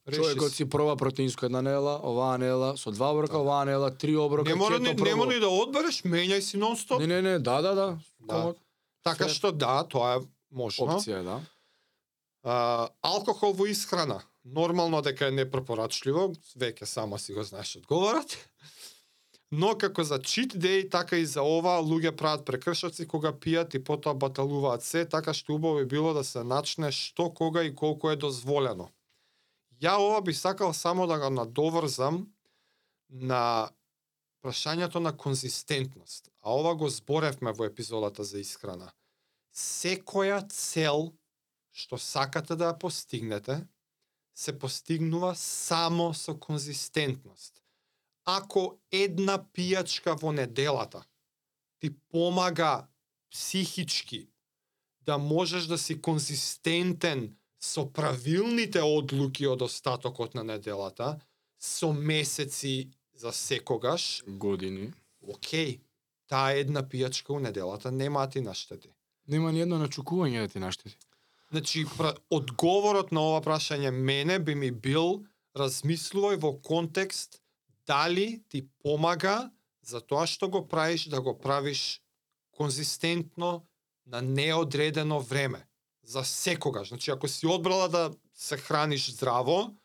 реши Човекот си. проба протеинско една недела, оваа недела, со два оброка, оваа недела, три оброка, Не мора ни, кето не мора да одбереш, менјај си нон-стоп. Не, не, не, да, да, да. Да. Така што да, тоа е можно. Опција, да. А, алкохол во исхрана. Нормално дека е непрепорачливо, веќе само си го знаеш одговорот. Но како за чит дей, така и за ова луѓе прават прекршоци кога пијат и потоа баталуваат се, така што убаво би било да се начне што, кога и колку е дозволено. Ја ова би сакал само да го надоврзам на прашањето на конзистентност. А ова го зборевме во епизодата за исхрана. Секоја цел што сакате да ја постигнете, се постигнува само со конзистентност. Ако една пијачка во неделата ти помага психички да можеш да си конзистентен со правилните одлуки од остатокот на неделата, со месеци за секогаш, Години. окей, таа една пијачка у неделата нема да ти наштети. Нема ни едно начукување да ти наштети. Значи, пра, одговорот на ова прашање мене би ми бил размислувај во контекст дали ти помага за тоа што го правиш да го правиш конзистентно на неодредено време. За секогаш. Значи, ако си одбрала да се храниш здраво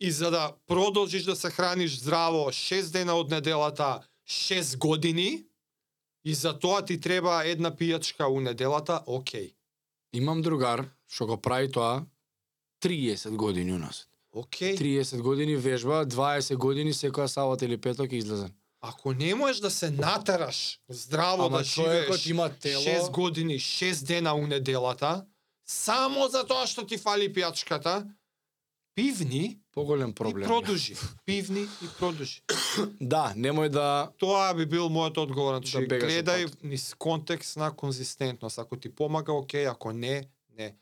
и за да продолжиш да се храниш здраво 6 дена од неделата, 6 години, и за тоа ти треба една пијачка у неделата, окей. Имам другар што го прави тоа 30 години уназад. Окей. 30 години вежба, 20 години секоја сабота или петок излезен. Ако не можеш да се натераш здраво Ама да човекот има тело. 6 години, 6 дена у неделата, само за тоа што ти фали пијачката, пивни Поголем и проблем. продужи. Пивни и продужи. Да, немој да Тоа би бил мојот одговор. Значи, Да гледај низ контекст на конзистентност. Ако ти помага, окей, ако не, не.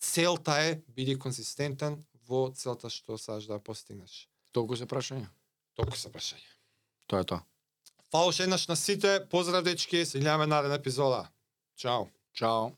Целта е биди конзистентен во целта што саш да постигнеш. толку се прашање. Толку се прашање. Тоа е тоа. Уште еднаш на сите. Поздрав дечки, се гледаме наредна епизода. Чао. Чао.